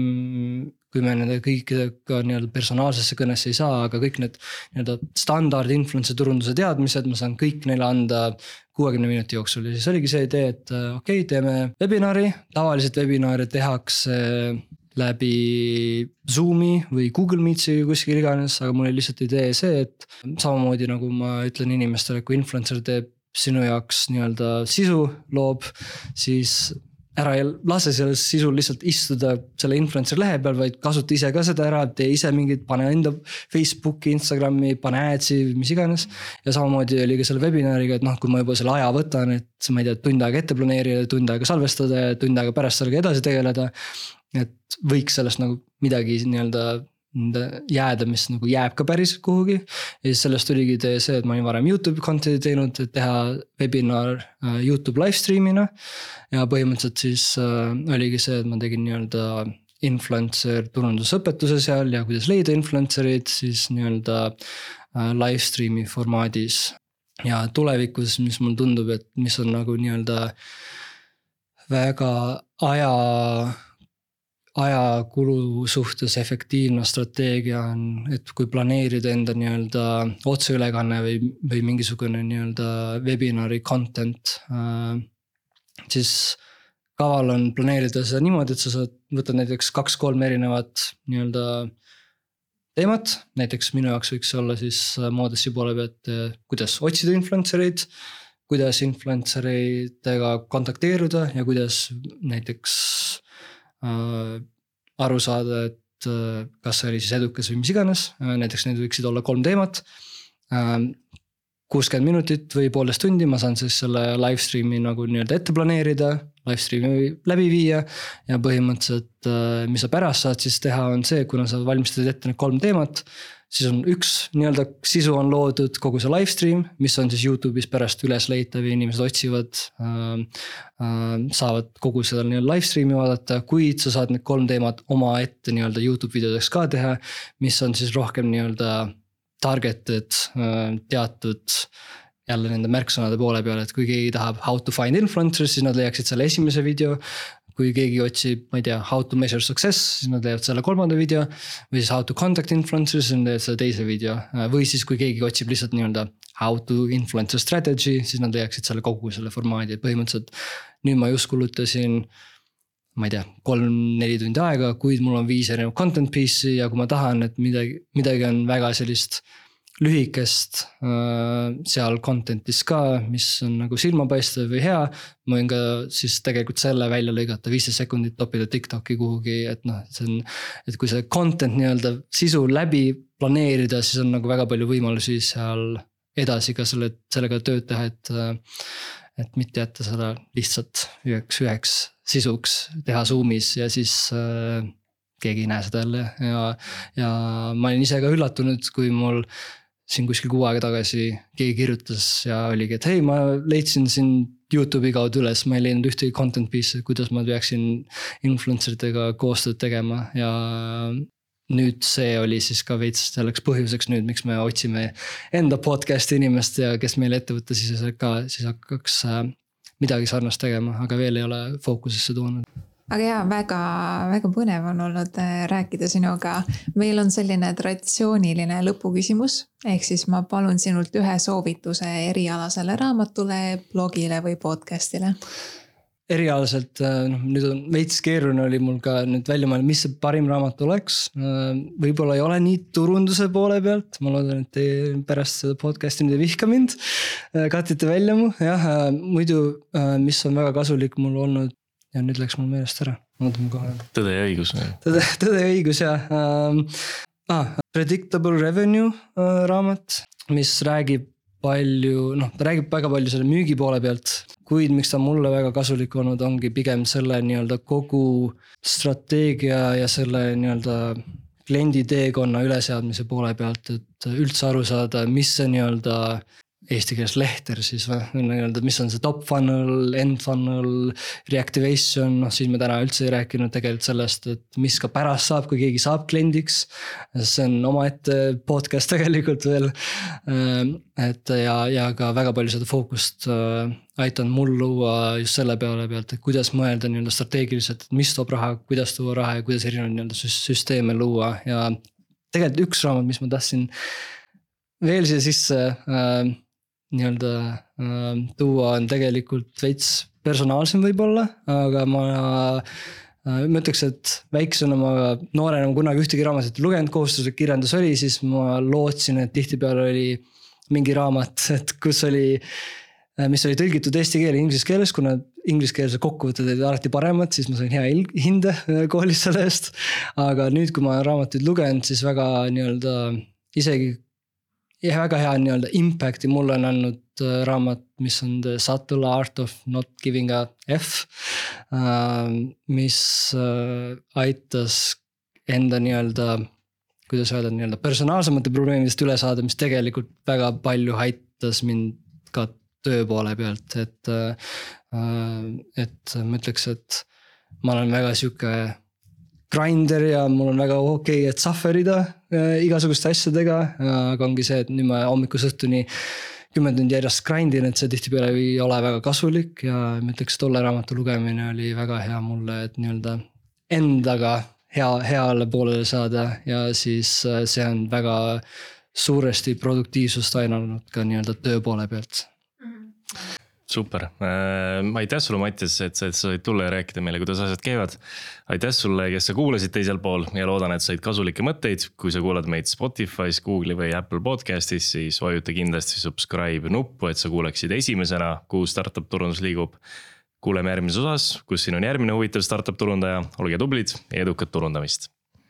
kui me nende kõikidega nii-öelda personaalsesse kõnesse ei saa, aga kõik need nii-öelda standard influencer turunduse teadmised, ma saan kõik neile anda kuuekümne minuti jooksul ja siis oligi see idee, et äh, okei okay,, teeme webinari, tavaliselt webinare tehakse läbi Zoom'i või Google Meetsi või kuskil iganes, aga mul oli lihtsalt idee see, et samamoodi nagu ma ütlen inimestele, kui influencer teeb sinu jaoks nii-öelda sisu, loob, siis ära ei lase sellel sisul lihtsalt istuda selle influencer lehe peal, vaid kasuta ise ka seda ära, tee ise mingit, pane enda Facebooki, Instagrami, pane ads'i, mis iganes. ja samamoodi oli ka selle webinariga, et noh, kui ma juba selle aja võtan, et ma ei tea, tund aega ette planeerida, tund aega salvestada ja tund aega pärast sellega edasi tegeleda et võiks sellest nagu midagi nii-öelda jääda, mis nagu jääb ka päriselt kuhugi. ja siis sellest tuligi see, et ma olin varem Youtube'i content'i teinud, et teha webinar äh, Youtube live stream'ina. ja põhimõtteliselt siis äh, oligi see, et ma tegin nii-öelda influencer turundusõpetuse seal ja kuidas leida influencer'id siis nii-öelda äh, live stream'i formaadis. ja tulevikus, mis mulle tundub, et mis on nagu nii-öelda väga aja ajakulu suhtes efektiivne strateegia on, et kui planeerida enda nii-öelda otseülekanne või, või mingisugune nii-öelda webinari content äh,. siis kaval on planeerida seda niimoodi, et sa saad, võtad näiteks kaks-kolm erinevat nii-öelda teemat, näiteks minu jaoks võiks olla siis Modessi poole pealt, kuidas otsida influencer eid. kuidas influencer eidega kontakteeruda ja kuidas näiteks Äh, aru saada, et äh, kas see oli siis edukas või mis iganes, äh, näiteks need võiksid olla kolm teemat. kuuskümmend minutit või poolteist tundi, ma saan siis selle live stream'i nagu nii-öelda ette planeerida, live stream'i läbi viia. ja põhimõtteliselt, mis sa pärast saad siis teha, on see, kuna sa valmistad ette need kolm teemat siis on üks nii-öelda sisu on loodud, kogu see live stream, mis on siis Youtube'is pärast üles leitav ja inimesed otsivad äh,. Äh, saavad kogu seda nii-öelda live stream'i vaadata, kuid sa saad need kolm teemat omaette nii-öelda Youtube videodeks ka teha. mis on siis rohkem nii-öelda targeted äh, teatud jälle nende märksõnade poole peal, et kui keegi tahab how to find influencers, siis nad leiaksid selle esimese video kui keegi otsib, ma ei tea, how to measure success, siis nad leiavad selle kolmanda video. või siis how to contact influencers, siis nad leiavad selle teise video või siis, kui keegi otsib lihtsalt nii-öelda how to influencer strategy, siis nad leiaksid selle kogu selle formaadi, et põhimõtteliselt. nüüd ma just kulutasin, ma ei tea, kolm-neli tundi aega, kuid mul on viis erinevat content piece'i ja kui ma tahan, et midagi, midagi on väga sellist lühikest äh, seal content'is ka, mis on nagu silmapaistev või hea. ma võin ka siis tegelikult selle välja lõigata, viisteist sekundit topida TikTok'i kuhugi, et noh, see on. et kui see content nii-öelda sisu läbi planeerida, siis on nagu väga palju võimalusi seal edasi ka selle, sellega tööd teha, et. et mitte jätta seda lihtsalt üheks, üheks sisuks, teha Zoom'is ja siis äh, keegi ei näe seda jälle ja, ja ma olin ise ka üllatunud, kui mul siin kuskil kuu aega tagasi keegi kirjutas ja oligi, et hei, ma leidsin sind Youtube'i kaudu üles, ma ei leidnud ühtegi content piece'i, kuidas ma peaksin influencer itega koostööd tegema. Ja nüüd see oli siis ka veits selleks põhjuseks nüüd, miks me otsime enda podcast'i inimest ja kes meile ettevõttesiseselt ka siis hakkaks äh, midagi sarnast tegema, aga veel ei ole fookusesse toonud aga jaa, väga, väga põnev on olnud äh, rääkida sinuga. meil on selline traditsiooniline lõpuküsimus, ehk siis ma palun sinult ühe soovituse erialasele raamatule, blogile või podcast'ile erialaselt, äh, noh nüüd on veits keeruline oli mul ka nüüd välja mõelda, mis see parim raamat oleks. Äh, võib-olla ei ole nii turunduse poole pealt, ma loodan, et te pärast seda podcast'i nüüd ei vihka mind. katite välja mu, jah, muidu, mis on väga kasulik mul olnud ja nüüd läks mul meelest ära, ootame kohe. tõde ja õigus. tõde, tõde ja õigus jah ähm,. Ah, Predictable Revenue äh, raamat, mis räägib palju, noh, ta räägib väga palju selle müügi poole pealt. kuid miks ta mulle väga kasulik olnud, ongi pigem selle nii-öelda kogu strateegia ja selle nii-öelda kliendi teekonna üleseadmise poole pealt, et üldse aru saada, mis see nii-öelda eesti keeles lehter siis või, nii-öelda, mis on see top funnel, end funnel, reactivation, noh siis me täna üldse ei rääkinud tegelikult sellest, et mis ka pärast saab, kui keegi saab kliendiks. see on omaette podcast tegelikult veel. Ehm, et ja, ja ka väga palju seda fookust äh, aidanud mul luua just selle peale pealt, et kuidas mõelda nii-öelda strateegiliselt, et mis toob raha, kuidas tuua raha ja kuidas erinevaid nii-öelda süsteeme luua ja. tegelikult üks raamat, mis ma tahtsin veel siia sisse äh, nii-öelda äh, tuua on tegelikult veits personaalsem võib-olla, aga ma äh,. ma ütleks, et väiksena ma noorena kunagi ühtegi raamatut ei lugenud, kohustuslik kirjandus oli, siis ma lootsin, et tihtipeale oli mingi raamat, et kus oli äh,. mis oli tõlgitud eesti keele inglise keeles, kuna ingliskeelsed kokkuvõtted olid alati paremad, siis ma sain hea hinde äh, koolis selle eest. aga nüüd, kui ma olen raamatuid lugenud, siis väga nii-öelda isegi ja väga hea nii-öelda impact'i mulle on andnud äh, raamat, mis on The subtle art of not giving a F äh,. mis äh, aitas enda nii-öelda, kuidas öelda, nii-öelda personaalsemate probleemidest üle saada, mis tegelikult väga palju aitas mind ka töö poole pealt, et äh,. et ma ütleks, et ma olen väga sihuke grinder ja mul on väga okei okay,, et suffer ida igasuguste asjadega, aga ongi see, et nüüd ma hommikust õhtuni kümme tundi järjest grind in, et see tihtipeale ei ole väga kasulik ja ma ütleks, tolle raamatu lugemine oli väga hea mulle, et nii-öelda endaga hea, heale poolele saada ja siis äh, see on väga suuresti produktiivsust aidanud ka nii-öelda töö poole pealt super äh,, aitäh sulle, Mattias, et sa, said tulla ja rääkida meile, kuidas asjad käivad. aitäh sulle, kes sa kuulasid teisel pool ja loodan, et said kasulikke mõtteid. kui sa kuulad meid Spotify's, Google'i või Apple podcast'is, siis vajuta kindlasti subscribe nuppu, et sa kuuleksid esimesena, kuhu startup turundus liigub kuuleme järgmises osas, kus siin on järgmine huvitav startup turundaja, olge tublid ja edukat turundamist